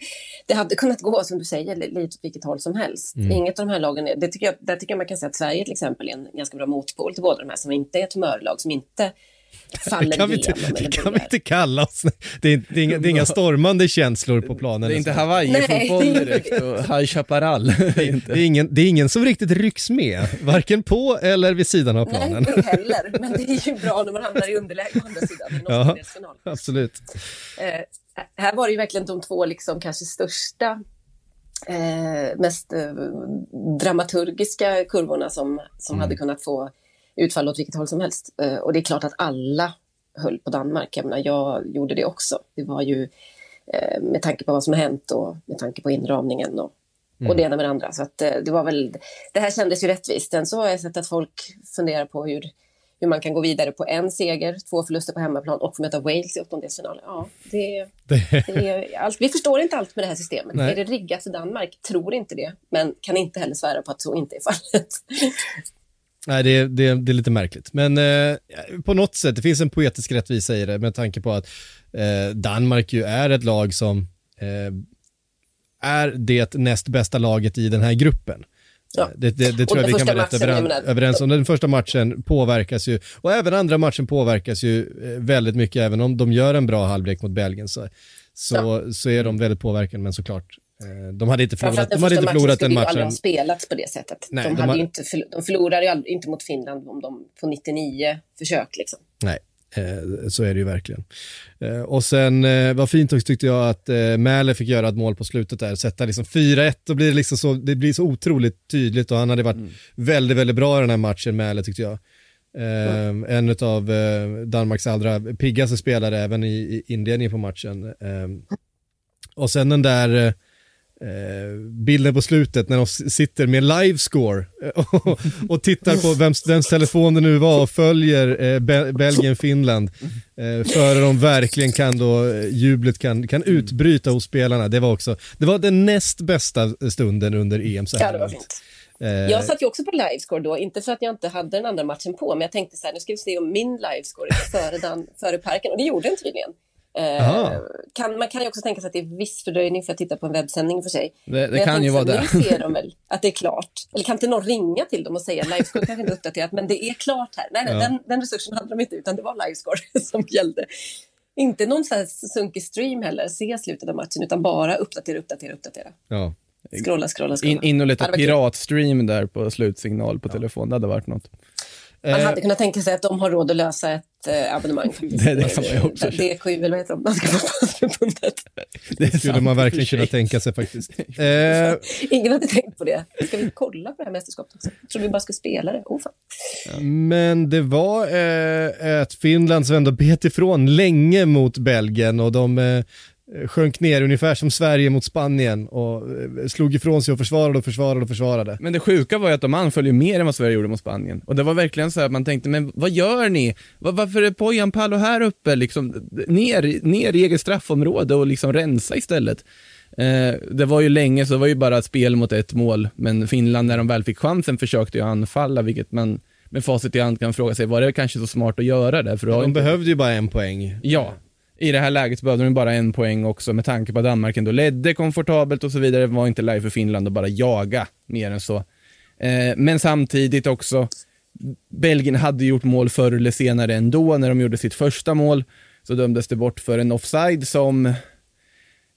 det hade kunnat gå, som du säger, lite åt vilket håll som helst. Mm. Inget av de här lagen, det tycker jag, där tycker jag man kan säga att Sverige till exempel är en ganska bra motpol till båda de här, som inte är ett humörlag, som inte faller det kan vi inte, Det kan vi inte kalla oss. Det är, det, är inga, det är inga stormande känslor på planen. Det är inte Hawaii-fotboll direkt och High Chaparral. Det, är ingen, det är ingen som riktigt rycks med, varken på eller vid sidan av planen. Nej, inte heller, men det är ju bra när man hamnar i underläge på andra sidan i ja, absolut. Eh, här var det ju verkligen de två liksom kanske största, eh, mest eh, dramaturgiska kurvorna som, som mm. hade kunnat få utfall åt vilket håll som helst. Eh, och det är klart att alla höll på Danmark. Jag, menar, jag gjorde det också. Det var ju eh, med tanke på vad som har hänt och med tanke på inramningen och, mm. och det ena med det andra. Så att, eh, det var väl, det här kändes ju rättvist. Sen så har jag sett att folk funderar på hur hur man kan gå vidare på en seger, två förluster på hemmaplan och få möta Wales i åttondelsfinalen. Ja, det, det... är allt. Vi förstår inte allt med det här systemet. Nej. Är det riggat för Danmark? Tror inte det, men kan inte heller svära på att så inte är fallet. Nej, det är, det, det är lite märkligt. Men eh, på något sätt, det finns en poetisk rättvisa i det med tanke på att eh, Danmark ju är ett lag som eh, är det näst bästa laget i den här gruppen. Ja. Det, det, det tror jag vi kan vara rätt överens, överens om. Den första matchen påverkas ju, och även andra matchen påverkas ju eh, väldigt mycket, även om de gör en bra halvlek mot Belgien så, så, ja. så är de väldigt påverkade, men såklart eh, de hade inte förlorat, de hade inte förlorat den matchen. De aldrig ha spelats på det sättet. Nej, de, de, hade har... inte, de förlorade ju inte mot Finland om de på 99 försök. Liksom. Nej, Eh, så är det ju verkligen. Eh, och sen eh, var fint också tyckte jag att eh, Mäle fick göra ett mål på slutet där, sätta liksom 4-1 och blir det liksom så, det blir så otroligt tydligt och han hade varit mm. väldigt, väldigt bra i den här matchen, Mäle tyckte jag. Mm. En av eh, Danmarks allra piggaste spelare även i, i inledningen på matchen. Eh, och sen den där Eh, bilden på slutet när de sitter med livescore och, och tittar på vems, vems telefon det nu var och följer eh, Be Belgien-Finland. Eh, före de verkligen kan då, eh, jublet kan, kan utbryta hos spelarna. Det var också, det var den näst bästa stunden under EM så här ja, det var fint. Eh, jag satt ju också på livescore då, inte för att jag inte hade den andra matchen på, men jag tänkte så här, nu ska vi se om min livescore är före, den, före parken, och det gjorde den tydligen. Eh, kan, man kan ju också tänka sig att det är viss fördröjning för att titta på en webbsändning för sig. Det, det kan ju vara det. Nu ser de väl att det är klart. Eller kan inte någon ringa till dem och säga livescore kanske inte uppdaterat, men det är klart här. Nej, nej ja. den, den resursen hade de inte, utan det var livescore som gällde. Inte någon så här sunkig stream heller, se slutet av matchen, utan bara uppdatera, uppdatera, uppdatera. Ja. Scrolla, scrolla, scrolla. In, in och leta piratstream där på slutsignal på ja. telefon, det hade varit något. Man hade kunnat tänka sig att de har råd att lösa ett eh, abonnemang. det, det kan man ju också. DQ, eller vad heter de? Danska fotbollsförbundet. Det skulle man verkligen kunna tänka sig faktiskt. Eh. Ingen hade tänkt på det. Ska vi kolla på det här mästerskapet också? Jag trodde vi bara skulle spela det. Oh, fan. Men det var eh, ett Finland som ändå bet ifrån länge mot Belgien och de eh, Eh, sjönk ner ungefär som Sverige mot Spanien och eh, slog ifrån sig och försvarade och försvarade och försvarade. Men det sjuka var ju att de anföll ju mer än vad Sverige gjorde mot Spanien. Och det var verkligen så att man tänkte, men vad gör ni? Varför är Pojan Palo här uppe? Liksom, ner, ner i eget straffområde och liksom rensa istället. Eh, det var ju länge så det var ju bara ett spel mot ett mål, men Finland när de väl fick chansen försökte ju anfalla, vilket man med facit i hand kan fråga sig, var det kanske så smart att göra det? För de inte... behövde ju bara en poäng. Ja, i det här läget behövde de bara en poäng också med tanke på att Danmark ändå ledde komfortabelt och så vidare. Det var inte läge för Finland att bara jaga mer än så. Eh, men samtidigt också, Belgien hade gjort mål förr eller senare ändå. När de gjorde sitt första mål så dömdes det bort för en offside som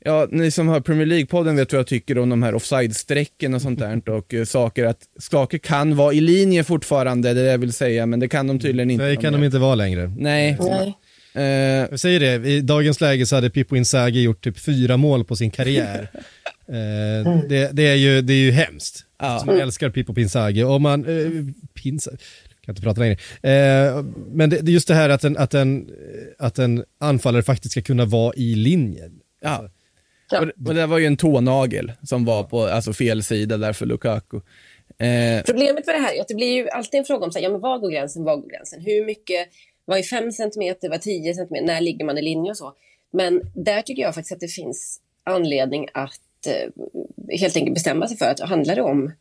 Ja, ni som hör Premier League-podden vet vad jag tycker om de här offside-strecken och sånt där och uh, saker att saker kan vara i linje fortfarande, det är det jag vill säga, men det kan de tydligen inte. Det kan de inte vara längre. Nej. Nej. Eh, jag säger det, i dagens läge så hade Pippo Inzaghi gjort typ fyra mål på sin karriär. eh, det, det, är ju, det är ju hemskt. Ja. Alltså, man älskar Pippo Inzaghi och man, eh, Pinsa, kan inte prata längre. Eh, men det, det, är just det här att en, att, en, att en anfallare faktiskt ska kunna vara i linjen. Ja. ja. Och, och det var ju en tånagel som var på alltså, fel sida där för Lukaku. Eh. Problemet med det här är att det blir ju alltid en fråga om så här, ja, men var går gränsen, var går gränsen? Hur mycket vad är 5 cm, vad är 10 cm, när ligger man i linje och så. Men där tycker jag faktiskt att det finns anledning att eh, helt enkelt bestämma sig för att handlar det om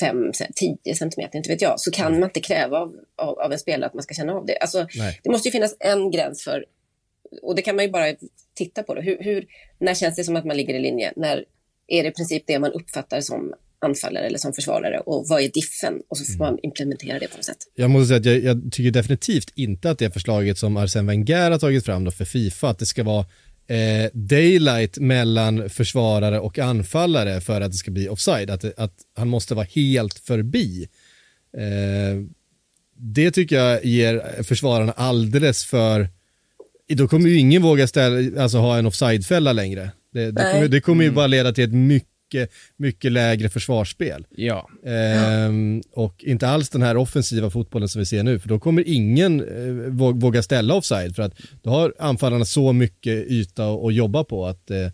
5, 10 cm, inte vet jag, så kan man inte kräva av, av, av en spelare att man ska känna av det. Alltså, det måste ju finnas en gräns för, och det kan man ju bara titta på. Då. Hur, hur, när känns det som att man ligger i linje? När är det i princip det man uppfattar som anfallare eller som försvarare och vad är diffen? Och så får man implementera det på något sätt. Jag måste säga att jag, jag tycker definitivt inte att det förslaget som Arsene Wenger har tagit fram då för Fifa, att det ska vara eh, daylight mellan försvarare och anfallare för att det ska bli offside, att, att han måste vara helt förbi. Eh, det tycker jag ger försvararna alldeles för då kommer ju ingen våga ställa, alltså ha en offside-fälla längre. Det, det, kommer, det kommer ju mm. bara leda till ett mycket mycket, mycket lägre försvarsspel. Ja. Ehm, och inte alls den här offensiva fotbollen som vi ser nu, för då kommer ingen eh, våga ställa offside, för att då har anfallarna så mycket yta att jobba på att eh,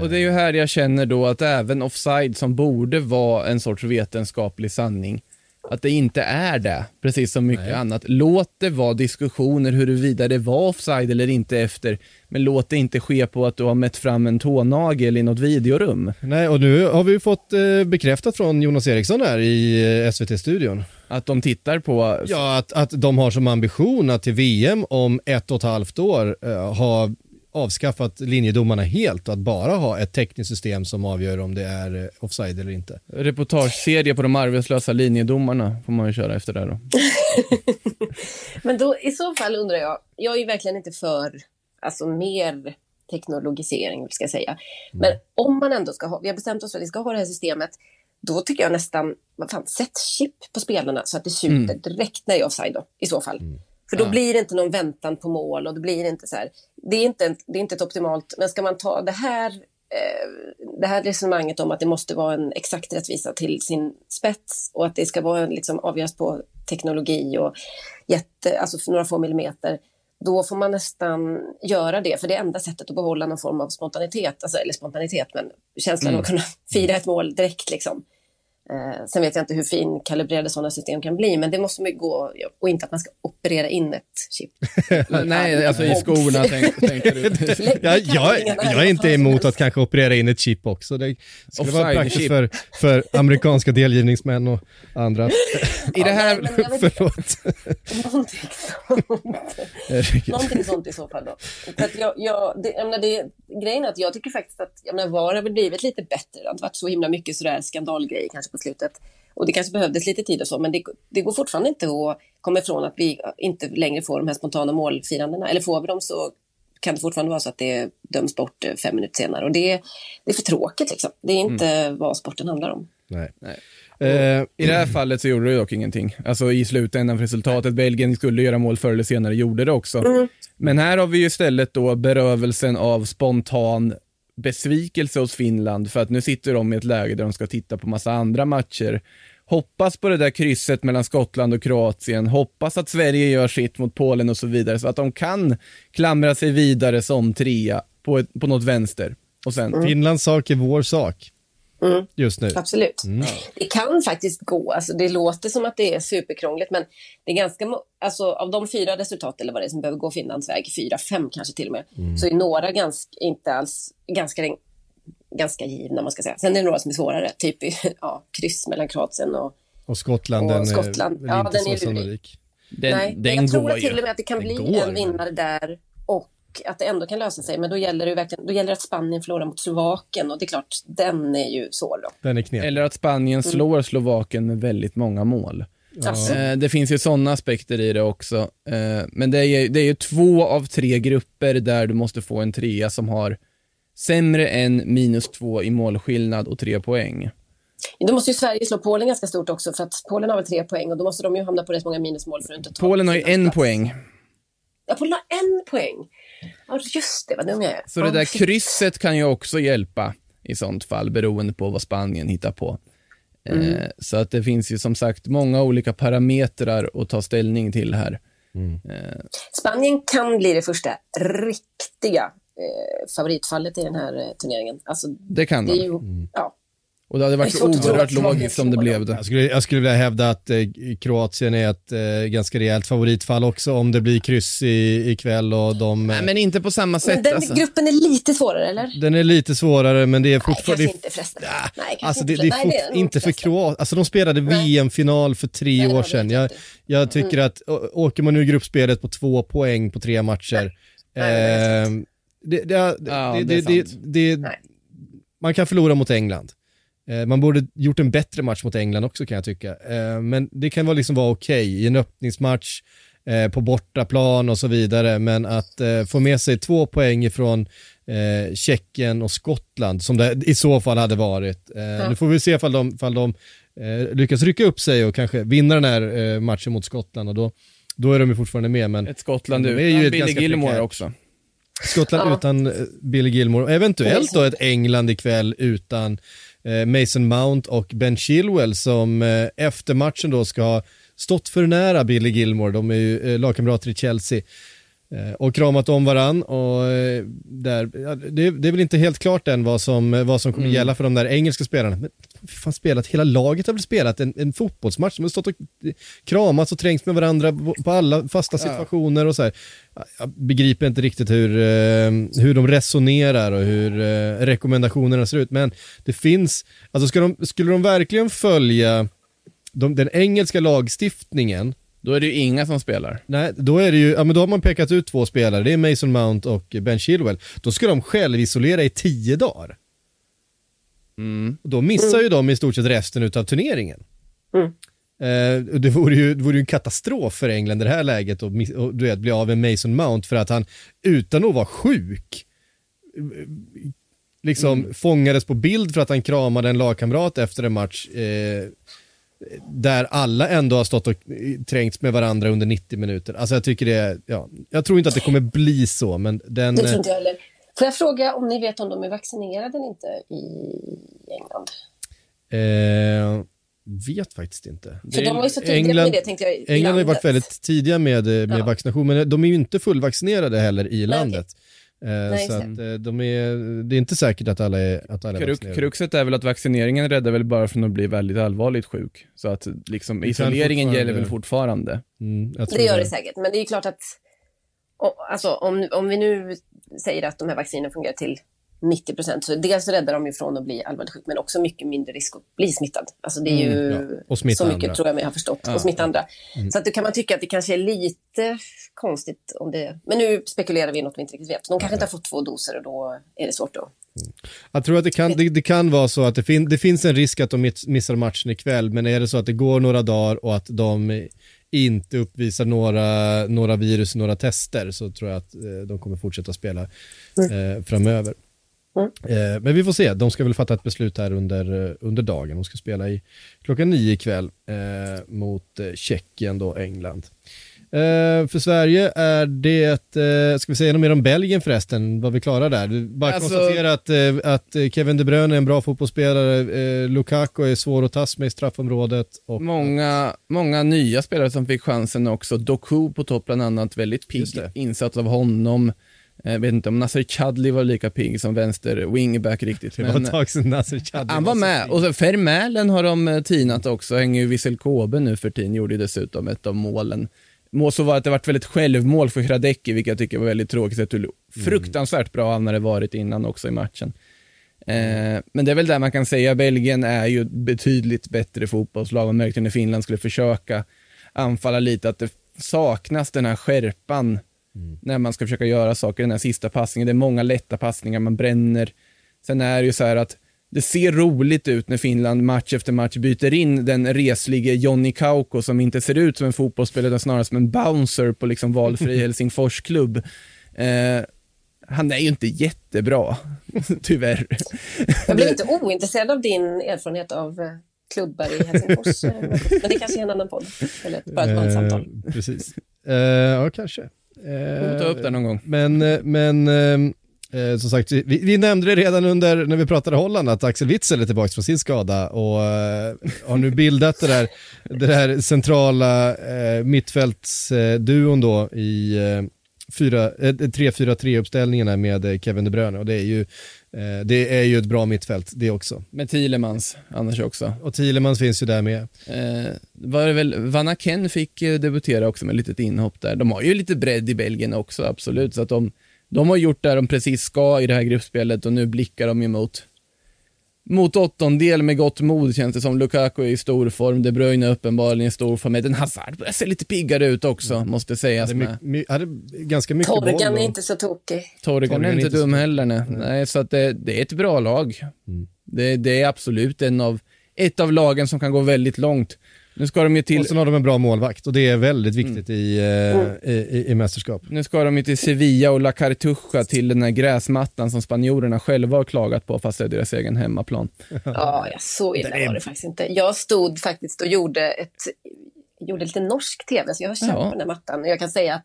och det är ju här jag känner då att även offside som borde vara en sorts vetenskaplig sanning, att det inte är det, precis som mycket Nej. annat. Låt det vara diskussioner huruvida det var offside eller inte efter, men låt det inte ske på att du har mätt fram en tånagel i något videorum. Nej, och nu har vi fått eh, bekräftat från Jonas Eriksson här i eh, SVT-studion. Att de tittar på... Ja, att, att de har som ambition att till VM om ett och ett halvt år eh, ha avskaffat linjedomarna helt och att bara ha ett tekniskt system som avgör om det är eh, offside eller inte. Reportageserie på de arbetslösa linjedomarna får man ju köra efter det då. Men då i så fall undrar jag, jag är ju verkligen inte för alltså mer teknologisering, ska jag säga. Men mm. om man ändå ska ha, vi har bestämt oss för att vi ska ha det här systemet, då tycker jag nästan, vad fan, sätt chip på spelarna så att det tjuter mm. direkt när jag är offside då, i så fall. Mm. För då ja. blir det inte någon väntan på mål och det blir inte så här, det är inte, det är inte ett optimalt, men ska man ta det här, eh, det här resonemanget om att det måste vara en exakt rättvisa till sin spets och att det ska vara liksom avgöras på teknologi och jätte, alltså några få millimeter, då får man nästan göra det, för det är enda sättet att behålla någon form av spontanitet, alltså, eller spontanitet, men känslan mm. av att kunna fira ett mål direkt. Liksom. Eh, sen vet jag inte hur fin kalibrerade sådana system kan bli, men det måste man gå, och inte att man ska operera in ett chip. Nej, alltså i skorna tänker du. jag, jag, jag är inte emot att kanske operera in ett chip också. Det skulle vara praktiskt för, för amerikanska delgivningsmän och andra. I det här, ja, förlåt. Någonting sånt. Någonting sånt i så fall då. För att jag, jag, det, jag menar, det, grejen är att jag tycker faktiskt att jag menar, VAR har väl blivit lite bättre. Det har inte varit så himla mycket sådär skandalgrejer kanske på slutet. Och det kanske behövdes lite tid och så, men det, det går fortfarande inte att komma ifrån att vi inte längre får de här spontana målfirandena. Eller får vi dem så kan det fortfarande vara så att det döms bort eh, fem minuter senare. Och det, det är för tråkigt liksom. Det är inte mm. vad sporten handlar om. Nej. Nej. Uh, I det här fallet så gjorde det dock ingenting. Alltså i slutändan för resultatet. Belgien skulle göra mål förr eller senare, gjorde det också. Mm. Men här har vi ju istället då berövelsen av spontan besvikelse hos Finland för att nu sitter de i ett läge där de ska titta på massa andra matcher. Hoppas på det där krysset mellan Skottland och Kroatien, hoppas att Sverige gör sitt mot Polen och så vidare så att de kan klamra sig vidare som trea på, ett, på något vänster. Och sen... Mm. Finlands sak är vår sak. Mm. Just nu. Absolut. Mm. Det kan faktiskt gå. Alltså, det låter som att det är superkrångligt, men det är ganska, alltså, av de fyra resultat eller vad det är som behöver gå Finlands väg, fyra, fem kanske till och med, mm. så är några ganska, inte alls, ganska, ganska givna, man ska säga. Sen är det några som är svårare, typ ja, kryss mellan Kroatien och, och Skottland. Och den Skottland. Är, ja, den är lurig. Den, Nej, den jag tror till och med att det kan bli går. en vinnare där och att det ändå kan lösa sig. Men då gäller det, verkligen, då gäller det att Spanien förlorar mot Slovakien och det är klart, den är ju svår då. Den är knepig. Eller att Spanien mm. slår mm. Slovakien med väldigt många mål. Ja. Eh, det finns ju sådana aspekter i det också. Eh, men det är, det är ju två av tre grupper där du måste få en trea som har sämre än minus två i målskillnad och tre poäng. Då måste ju Sverige slå Polen ganska stort också för att Polen har väl tre poäng och då måste de ju hamna på rätt många minusmål för att inte ta Polen har ju en poäng. Ja, Polen har en poäng. Ja, just det, vad dum jag är. Så det där krysset kan ju också hjälpa i sånt fall, beroende på vad Spanien hittar på. Eh, mm. Eh, så att det finns ju som sagt många olika parametrar att ta ställning till här. Mm. Eh. Spanien kan bli det första riktiga eh, favoritfallet i den här turneringen. Alltså, det kan det. Ju, mm. ja, och det hade varit oerhört logiskt om det blev det. Jag skulle, jag skulle vilja hävda att eh, Kroatien är ett eh, ganska rejält favoritfall också om det blir kryss i, ikväll och de... Nej, men inte på samma sätt. Men den alltså. gruppen är lite svårare, eller? Den är lite svårare, men det är fortfarande... Nej, kanske inte förresten. Ja, Nej, kanske alltså, inte, det, det är, Nej, det är inte för Kroatien. Alltså de spelade VM-final för tre Nej, år sedan. Jag, jag tycker mm. att åker man nu gruppspelet på två poäng på tre matcher, Nej. Eh, det, det, det, det, man kan förlora mot England. Eh, man borde gjort en bättre match mot England också kan jag tycka. Eh, men det kan väl liksom vara okej okay i en öppningsmatch eh, på bortaplan och så vidare. Men att få med sig två poäng ifrån Tjeckien och Skottland som det i så fall hade varit. Ja. Nu får vi se ifall de, ifall de lyckas rycka upp sig och kanske vinna den här matchen mot Skottland och då, då är de ju fortfarande med. Men ett Skottland utan ju Billy Gilmore också. Skottland ja. utan Billy Gilmore, eventuellt då ett England ikväll utan Mason Mount och Ben Chilwell som eh, efter matchen då ska ha stått för nära Billy Gilmore, de är ju eh, lagkamrater i Chelsea och kramat om varann och där, det, det, är väl inte helt klart än vad som, vad som kommer mm. gälla för de där engelska spelarna. Men fan spelat, hela laget har väl spelat en, en fotbollsmatch, de har stått och kramats och trängts med varandra på alla fasta situationer och så här. Jag begriper inte riktigt hur, hur de resonerar och hur rekommendationerna ser ut, men det finns, alltså ska de, skulle de verkligen följa de, den engelska lagstiftningen Då är det ju inga som spelar. Nej, då är det ju, ja men då har man pekat ut två spelare, det är Mason Mount och Ben Chilwell. Då ska de självisolera i tio dagar. Mm. Och då missar ju de i stort sett resten av turneringen. Mm. Eh, det vore ju, det vore ju en katastrof för England i det här läget att miss- och, du vet, bli av med Mason Mount för att han, utan att vara sjuk, liksom fångades på bild för att han kramade en lagkamrat efter en match eh, där alla ändå har stått och eh, trängts med varandra under 90 minuter. Alltså jag tycker det, ja, jag tror inte att det kommer bli så, men den... Det tror inte jag heller. Får jag fråga om ni vet om de är vaccinerade eller inte i England? Eh, vet faktiskt inte. För de var ju så tidiga England- med det tänkte jag. England har ju landet. varit väldigt tidiga med, eh, med Ja. vaccination, men de är ju inte fullvaccinerade heller i landet. Eh, Nej, så att, eh, de är, det är inte säkert att alla är, att alla är Krux, vaccinerade. kruxet är väl att vaccineringen räddar väl bara från att bli väldigt allvarligt sjuk. Så att liksom, isoleringen gäller väl fortfarande. Mm, Det gör det säkert, men det är ju klart att och, alltså, om, om vi nu säger att de här vaccinerna fungerar till 90 procent, så dels räddar de ju från att bli allvarligt sjuk, men också mycket mindre risk att bli smittad. Alltså det är ju Mm, ja. Så mycket andra. tror jag mig ha förstått, Ja. och smitta andra. Så att då kan man tycka att det kanske är lite konstigt om det, men nu spekulerar vi i något vi inte riktigt vet. De kanske inte har fått två doser och då är det svårt att Jag tror att det kan, det, det kan vara så att det, fin, det finns en risk att de miss- missar matchen ikväll, men är det så att det går några dagar och att de inte uppvisar några, några virus, några tester, så tror jag att eh, de kommer fortsätta spela eh, framöver. Mm. Eh, men vi får se, de ska väl fatta ett beslut här under, eh, under dagen. De ska spela i klockan nio ikväll eh, mot eh, Tjeckien då, England. Eh, för Sverige är det, eh, ska vi säga något mer om Belgien förresten, vad vi klarar där? Bara Alltså- konstatera att, eh, att Kevin De Bruyne är en bra fotbollsspelare, eh, Lukaku är svår att tas med i straffområdet. Och, Många, många nya spelare som fick chansen också. Doku på topp bland annat, väldigt pigg insats av honom. Jag vet inte om Nasser Chadli var lika pigg som vänster wingback riktigt. det var ett tag sedan Nasser Chadli han var med. Och så Vermälen har de eh, tinat också. Hänger ju Wissel Kobe nu för tiden. Gjorde ju dessutom ett av målen. Må så var att det varit väldigt självmål för Hradecki, vilket jag tycker var väldigt tråkigt. Sett hur fruktansvärt bra han hade varit innan också i matchen. Eh, men det är väl där man kan säga, Belgien är ju betydligt bättre fotbollslag. Man märkte när Finland skulle försöka anfalla lite, att det saknas den här skärpan när man ska försöka göra saker, den här sista passningen. Det är många lätta passningar, man bränner. Sen är det ju så här att det ser roligt ut när Finland match efter match byter in den reslige Jonny Kauko som inte ser ut som en fotbollsspelare utan snarare som en bouncer på liksom valfri Helsingforsklubb. Eh, han är ju inte jättebra, tyvärr. Jag blev inte ointresserad av din erfarenhet av eh, klubbar i Helsingfors. eh, Men det kanske är en annan podd. Eller bara ett manssamtal. Eh, precis. Eh, ja, kanske. Vi får ta upp det Eh, någon gång. Men, eh, men eh, som sagt, vi, vi nämnde det redan under när vi pratade Holland att Axel Witzel är tillbaka från sin skada och eh, har nu bildat det där, det där centrala eh, mittfältsduon då i eh, fyra- eh, 3-4-3-uppställningarna med eh, Kevin De Bruyne och det är ju, eh, det är ju ett bra mittfält det också. Med Thielemans annars också. Och Thielemans finns ju där med. Eh, var det väl, Vanna Ken fick debutera också med ett litet inhopp där. De har ju lite bredd i Belgien också, absolut. Så att de, de har gjort det de precis ska i det här gruppspelet och nu blickar de ju mot, åttondel med gott mod känns det som. Lukaku är i stor form, De Bruyne är uppenbarligen i stor form. Den Hazard börjar se lite piggare ut också, måste sägas Det är med. my, hade ganska mycket boll. Torgan är inte så tokig. Torgan är inte inte så dum dum. heller. Nej. nej så att det, det är ett bra lag. Mm. Det, det är absolut en av, ett av lagen som kan gå väldigt långt. Nu ska de ju till Och sen har de en bra målvakt och det är väldigt viktigt i, eh, Mm. i, i, i mästerskap. Nu ska de ju till Sevilla och La Cartuja till den här gräsmattan som spanjorerna själva har klagat på fast det är deras egen hemmaplan. Ja, ja, så illa Det är- var det faktiskt inte. Jag stod faktiskt och gjorde, ett, gjorde lite norsk tv, så jag har kört Ja. på den här mattan. Och jag kan säga att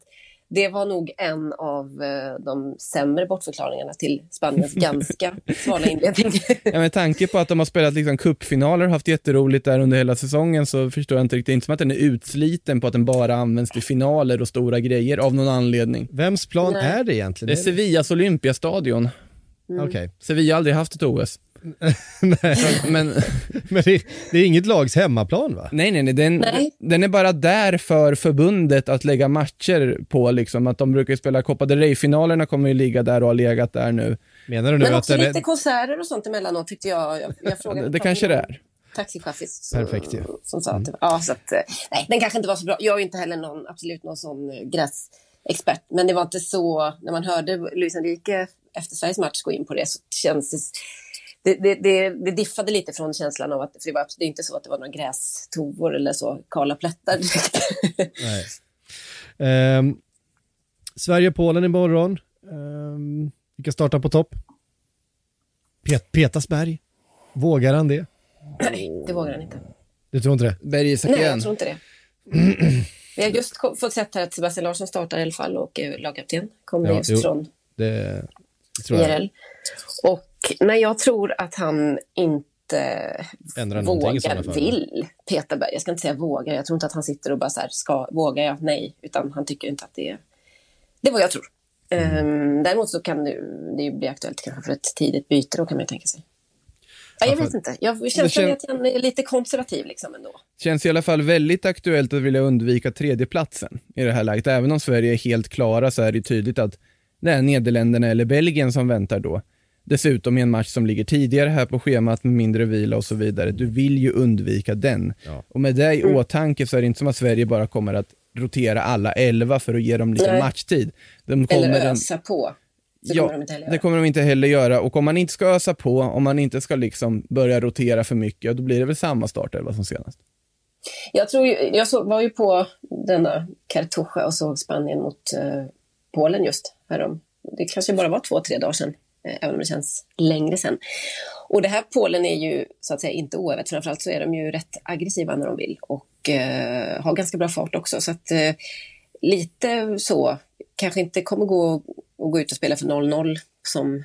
det var nog en av eh, de sämre bortförklaringarna till Spaniens ganska svala inledning. Ja, med tanke på att de har spelat liksom cupfinaler och haft jätteroligt där under hela säsongen så förstår jag inte riktigt, inte som att den är utsliten på att den bara används till finaler och stora grejer av någon anledning. Vems plan Nej. är det Det egentligen? är Sevillas Olympiastadion. Okej, Sevilla har aldrig haft ett OS. Nej, Men men det, det är inget lags hemmaplan va? nej, nej, nej, den, Nej. den är bara där för förbundet att lägga matcher på liksom, att de brukar ju spela Copa del Rey-finalerna kommer ju ligga där och har legat där nu. Menar du nu Men att också den lite är... konserter och sånt emellanåt tyckte jag. Jag, jag frågade Det kanske det är. taxichassis. Perfekt, ja. Som sa att, mm. ja, så att, nej, den kanske inte var så bra. Jag är inte heller någon, absolut någon sån gräsexpert, men det var inte så, när man hörde Luis Enrique efter Sveriges match gå in på det så känns det det, det, det, det, diffade lite från känslan av att det var det är inte så att det var några grästovor eller så, kala plättar direkt. Nej. Um, Sverige-Polen imorgon. Um, vilka startar på topp? Pet Petasberg. Vågar han det? Nej, det vågar han inte. Du tror inte det? Berg Nej, jag tror inte det. Vi har just fått sett här att Sebastian Larsson startar i alla fall och är lagkapten. Kommer ja, just jo, från det, det tror jag. IRL. Och nej, jag tror att han inte vågar, vill peta Berg. Jag ska inte säga vågar, jag tror inte att han sitter och bara så här, ska, vågar jag? Nej, utan han tycker inte att det är... Det är vad jag tror. Mm. Um, däremot så kan det, det bli aktuellt kanske för ett tidigt byte, då kan man ju tänka sig. Ja, jag vet inte. Jag känner kän... att han är lite konservativ liksom ändå. Känns i alla fall väldigt aktuellt att vilja undvika tredjeplatsen i det här läget. Även om Sverige är helt klara så är det tydligt att det är Nederländerna eller Belgien som väntar då. Dessutom i en match som ligger tidigare här på schemat med mindre vila och så vidare. Du vill ju undvika den. Ja. Och med det i mm. åtanke så är det inte som att Sverige bara kommer att rotera alla elva för att ge dem lite Nej. matchtid. De kommer Eller ösa en... på. Det ja, kommer de det kommer de inte heller göra. Och om man inte ska ösa på, om man inte ska liksom börja rotera för mycket, då blir det väl samma startelva som senast. Jag, tror ju, jag såg, var ju på denna Cartuja och såg Spanien mot uh, Polen just härom. Det kanske bara var två, tre dagar sedan. Eh, även om det känns längre sen. Och det här Polen är ju så att säga inte oövat, framförallt så är de ju rätt aggressiva när de vill och eh, har ganska bra fart också. Så att eh, lite så, kanske inte kommer gå att gå ut och spela för 0-0 som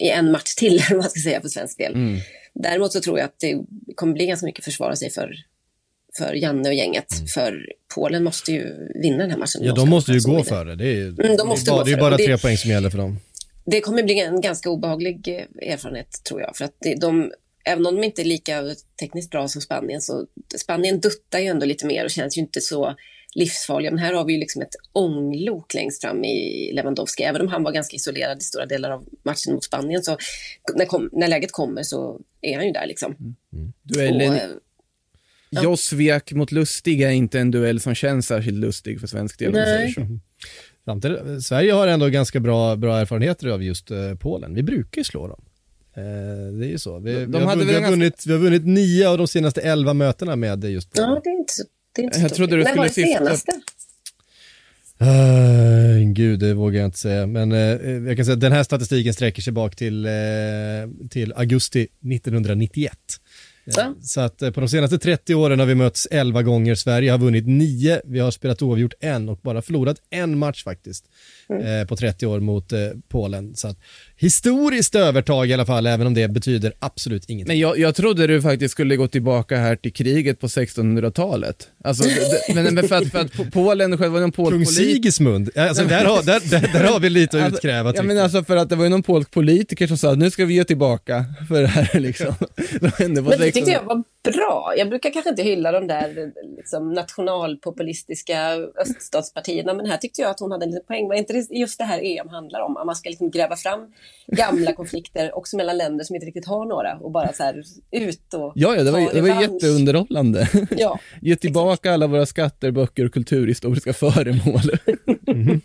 i en match till, om man ska säga, för svensk del. Mm. Däremot så tror jag att det kommer bli ganska mycket försvara sig för, för Janne och gänget. Mm. För Polen måste ju vinna den här matchen. Ja, de måste ju gå för det. Det är, mm, de måste det är bara, det är bara tre poäng som gäller för dem det kommer bli en ganska obehaglig eh, erfarenhet tror jag. För att de, även om de inte är lika tekniskt bra som Spanien så Spanien duttar ju ändå lite mer och känns ju inte så livsfarliga. Men här har vi ju liksom ett ånglok längst fram i Lewandowski. Även om han var ganska isolerad i stora delar av matchen mot Spanien så när, kom, när läget kommer så är han ju där liksom. Mm. mm. Duellen och, ja. Josviak mot Lustig är inte en duell som känns särskilt lustig för svensk del. Nej. Samtidigt, Sverige har ändå ganska bra, bra erfarenheter av just uh, Polen. Vi brukar ju slå dem. Uh, det är ju så. Vi, de vi, har, vi, har vunnit, vi har vunnit nio av de senaste elva mötena med just Polen. Ja, det är inte så, det är inte Jag trodde du skulle var det senaste? Uh, gud, det vågar jag inte säga. Men uh, jag kan säga att den här statistiken sträcker sig bak till, uh, till augusti 1991. Eh, så att eh, på de senaste 30 åren har vi mötts 11 gånger. Sverige har vunnit 9, vi har spelat oavgjort en och bara förlorat en match faktiskt mm. på 30 år mot Polen. Så att historiskt övertag i alla fall, även om det betyder absolut ingenting. Men jag, jag trodde du faktiskt skulle gå tillbaka här till kriget på 1600-talet. Alltså, men, men för att, för att Polen själv var någon polsk Kung Sigismund, alltså, där, har, där, där, där, har vi lite att alltså, utkräva. Ja, men alltså för att det var ju någon polsk politiker som sa att nu ska vi ge tillbaka för det här liksom. men det tyckte jag var bra. Jag brukar kanske inte hylla de där liksom, nationalpopulistiska öststatspartierna, men här tyckte jag att hon hade en liten poäng. Var inte det just det här EM handlar om? Att man ska liksom gräva fram gamla konflikter också mellan länder som inte riktigt har några och bara så här ut och Ja, ja det var, det var jätteunderhållande. Ja, Ge tillbaka exakt. alla våra skatter, böcker och kulturhistoriska föremål. mm.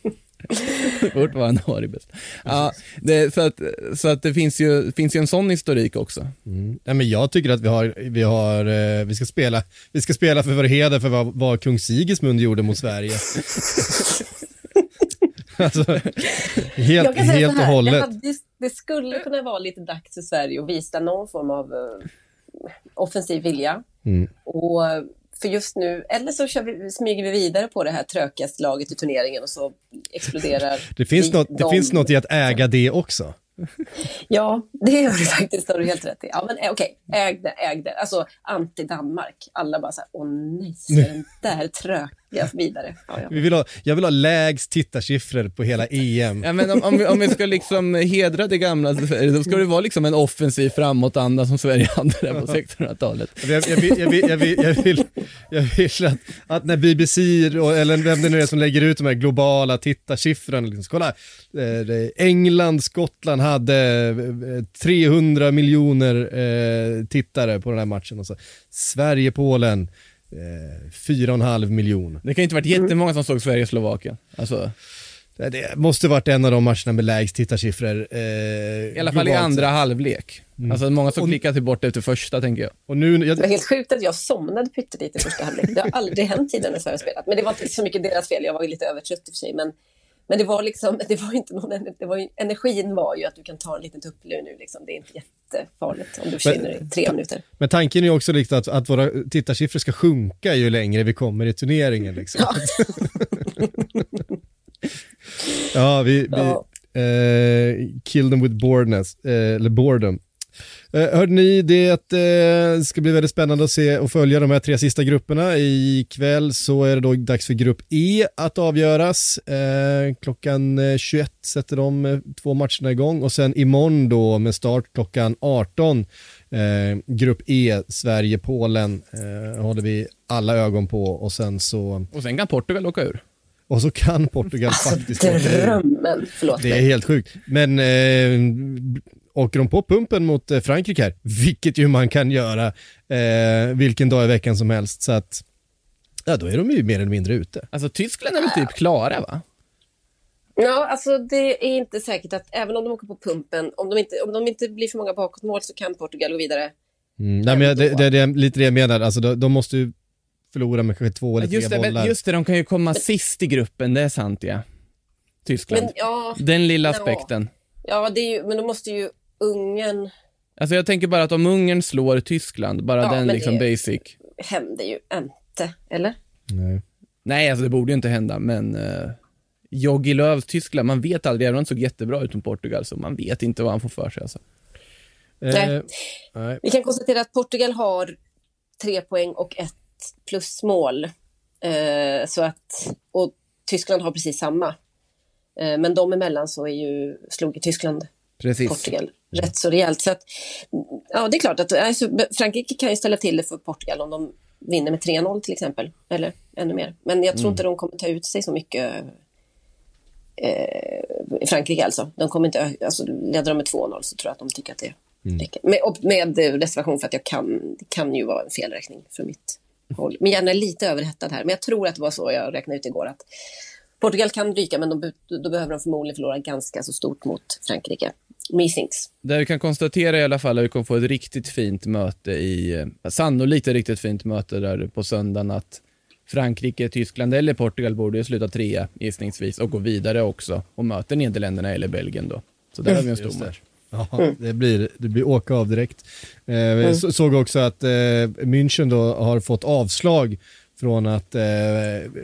Vårt var en haribest. Ja, det, så, att, så att det finns ju, finns ju en sån historik också. Mm. Ja, men jag tycker att vi har, vi har, eh, vi ska spela, vi ska spela för vår heder för vad, vad kung Sigismund gjorde mot Sverige. alltså, helt, helt och hållet. Hade, det skulle kunna vara lite dags för Sverige att visa någon form av uh, offensiv vilja. Mm. Och för just nu, eller så vi, smyger vi vidare på det här trökigaste laget i turneringen och så exploderar Det finns, något, det finns något i att äga det också. Ja, det gör du faktiskt, har du helt rätt i. Ja, men eh, okej, okay. ägde, ägde, alltså anti-Danmark. Alla bara så här, åh nej, så den där trök, ja, vidare. Ja, ja. Vi vill ha, jag vill ha lägst tittarsiffror på hela EM. Ja, men om, om, vi, om vi ska liksom hedra det gamla Sverige, då ska det vara liksom en offensiv framåtanda som Sverige hade där på 1600-talet. Jag, jag, vill, jag, vill, jag, vill, jag, vill, jag vill att, att när BBC, eller vem det nu är som lägger ut de här globala tittarsiffrorna, liksom, kolla, eh, England, Skottland hade 300 miljoner eh, tittare på den här matchen. Och så. Sverige, Polen, eh, 4,5 miljoner. Det kan inte varit jättemånga som såg Sverige-Slovakien. Alltså, Det måste varit en av de matcherna med lägst tittarsiffror. Eh, I alla fall i andra halvlek. Alltså många som Och- klickade till bort efter första, tänker jag. Och nu, Det var jag, helt sjukt att jag somnade pyttelite i första halvlek. Det har aldrig hänt tidigare när Sverige spelat. Men det var inte så mycket deras fel. Jag var ju lite övertrött i och för sig. Men, men det var liksom, det var inte någon, det var ju, energin var ju att du kan ta en liten tupplur nu. Liksom. Det är inte jättefarligt om du försvinner i tre minuter. men tanken är ju också liksom att, att våra tittarsiffror ska sjunka ju längre vi kommer i turneringen. Liksom. Ja. Ja, vi, vi Ja. eh, kill them with boredness, eh, eller boredom. Eh, hörde ni det eh, ska bli väldigt spännande att se och följa de här tre sista grupperna. Ikväll så är det då dags för grupp E att avgöras. Eh, klockan eh, 21 sätter de två matcherna igång och sen imorgon då med start klockan 18 eh, grupp E, Sverige-Polen håller vi alla ögon på och sen så, Och sen kan Portugal åka ur. och så kan Portugal faktiskt åka ur. Drömmen, förlåt Det är mig. helt sjukt. Men eh, åker de på pumpen mot eh, Frankrike här, vilket ju man kan göra eh, vilken dag i veckan som helst, så att ja, då är de ju mer eller mindre ute. Alltså Tyskland är väl typ klara, va? Ja, alltså det är inte säkert att även om de åker på pumpen, om de inte, om de inte blir för många bakåtmål så kan Portugal gå vidare. Mm, nej, men jag- det, det, det är lite det jag menar, alltså, de, de måste ju förlora med kanske två eller tre Just det, bollar. men just det, de kan ju komma sist i gruppen, det är sant ja. Tyskland. Men ja, Den lilla aspekten. ja det är ju, men då måste ju Ungern Alltså jag tänker bara att om Ungern slår Tyskland, bara Ja, den liksom det- basic. händer ju inte, eller? Nej. Nej, alltså det borde ju inte hända, men uh, Jogi Löws Tyskland, man vet aldrig, även om han såg jättebra ut mot Portugal, så man vet inte vad han får för sig alltså. Nej. Eh, nej. Vi kan konstatera att Portugal har tre poäng och ett plusmål. Eh, så att, och Tyskland har precis samma. Eh, men de emellan så är ju, slog ju Tyskland Precis. Portugal rätt så rejält. Så att, ja, det är klart att alltså, Frankrike kan ju ställa till det för Portugal om de vinner med 3-0 till exempel. Eller ännu mer. Men jag tror inte de kommer ta ut sig så mycket. Eh, Frankrike alltså. De kommer inte, alltså, leder de med 2-0 så tror jag att de tycker att det räcker. Med, med eh, reservation för att jag kan, det kan ju vara en felräkning från mitt håll. Men gärna lite överhettad här. Men jag tror att det var så jag räknade ut igår. att Portugal kan ryka, men de, då behöver de förmodligen förlora ganska så stort mot Frankrike. Meetings. Det vi kan konstatera i alla fall är att vi kommer få ett riktigt fint möte i, eh, sannolikt ett riktigt fint möte där på söndagen att Frankrike, Tyskland eller Portugal borde ju sluta trea gissningsvis och gå vidare också och möter Nederländerna eller Belgien då. Så där har vi en stor match. Ja, det blir, det blir åka av direkt. Eh, jag så, såg också att eh, München då har fått avslag från att eh,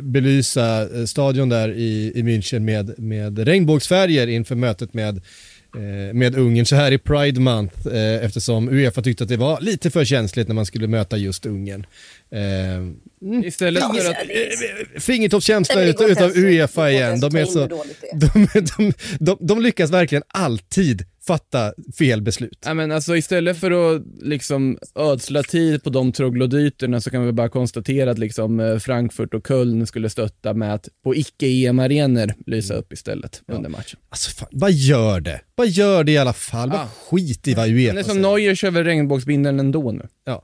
belysa eh, stadion där i, i München med, med regnbågsfärger inför mötet med, eh, med Ungern så här i Pride Month eh, eftersom Uefa tyckte att det var lite för känsligt när man skulle möta just Ungern. Eh, Istället Ja, för att det är- fingertoppskänsla det utav, Uefa igen. De, är så, de, de, de, de lyckas verkligen alltid fatta fel beslut. Ja, men alltså, istället för att liksom ödsla tid på de troglodyterna så kan vi bara konstatera att liksom, eh, Frankfurt och Köln skulle stötta med att på icke-EM-arenor lysa upp istället under matchen. Alltså fan, vad gör det? Vad gör det i alla fall? Ah. Vad skit i vad Uefa det är som säger. Neuer kör väl regnbågsbindeln ändå nu. Ja,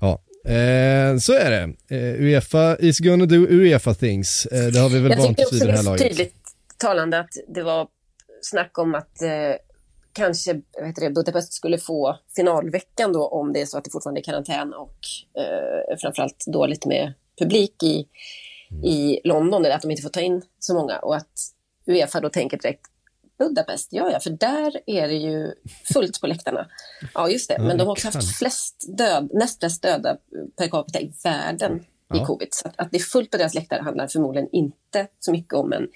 ja. Eh, så är det. Eh, Uefa is gonna do Uefa things. Eh, det har vi väl Jag vant tycker oss vid också det det här är så laget. tydligt talande att det var snack om att eh, kanske vad heter det, Budapest skulle få finalveckan då om det är så att det fortfarande är karantän och eh, framförallt dåligt med publik i, i London, eller att de inte får ta in så många och att Uefa då tänker direkt Budapest, ja ja, för där är det ju fullt på läktarna. Ja, just det, Ja, men de har också kan. haft flest död, näst flest döda per capita i världen Ja. i covid. Så att, att det är fullt på deras läktare handlar förmodligen inte så mycket om en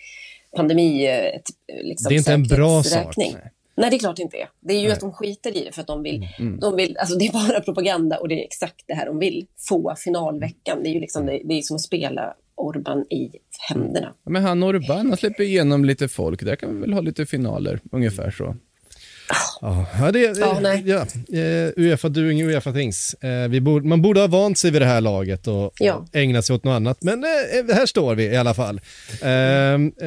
pandemi. eh, Ett, liksom, Det är inte en bra sak. Nej. Det är klart det inte är. Det är ju Nej. att de skiter i det för att de vill, de vill, alltså det är bara propaganda och det är exakt det här de vill. Få finalveckan. Det är ju liksom, det, det är som att spela Orban i händerna. Men han Orban, han släpper igenom lite folk. Där kan vi väl ha lite finaler, ungefär så. Ja, det, Ja, nej. ja, eh, Uefa doing Uefa things. Eh, vi borde, man borde ha vant sig vid det här laget och, Ja. ägnat sig åt något annat. Men eh, här står vi i alla fall. Eh,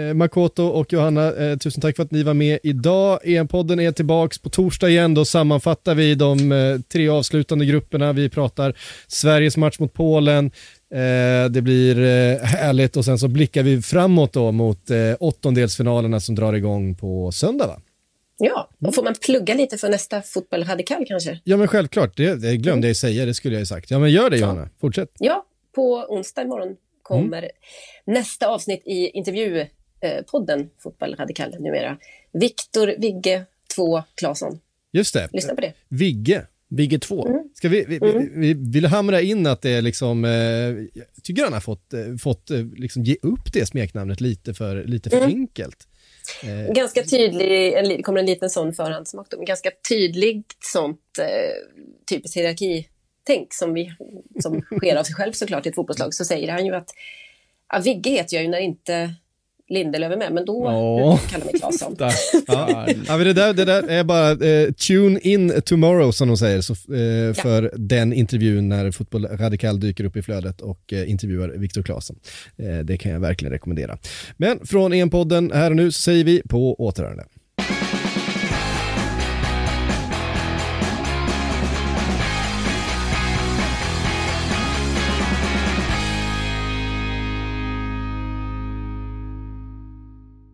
eh, Makoto och Johanna, eh, tusen tack för att ni var med idag. EM-podden är tillbaks på torsdag igen. Då sammanfattar vi de eh, tre avslutande grupperna. Vi pratar Sveriges match mot Polen. Eh, det blir eh, härligt och sen så blickar vi framåt då mot eh, åttondelsfinalerna som drar igång på söndag va? Ja, och får man plugga lite för nästa Fotboll Radikal kanske? Ja men självklart, det, det glömde jag säga, det skulle jag ju sagt. Ja men gör det Johanna, fortsätt. Ja, på onsdag imorgon kommer nästa avsnitt i intervjupodden Fotboll Radikal numera. Viktor Vigge 2 Claesson. Just det, Lyssna på det. Vigge. Vigge 2. Ska vi, vi, vi, vi vill hamra in att det är liksom, eh, jag tycker han har fått, eh, fått eh, liksom ge upp det smeknamnet lite för, lite för enkelt. Eh, Ganska tydlig, en, kommer en liten sån förhandsmak då, men ganska tydligt sånt eh, typiskt hierarkitänk som, vi, som sker av sig själv såklart i ett fotbollslag, så säger han ju att ja, Vigge heter jag ju när inte Lindelöf är med, men då Ja. kallar mig Claesson. Ja. ja, det, där, det där är bara eh, tune in tomorrow som de säger så, eh, för den intervjun när Fotboll Radikal dyker upp i flödet och eh, intervjuar Viktor Claesson. Eh, det kan jag verkligen rekommendera. Men från EM-podden här och nu så säger vi på återhörande.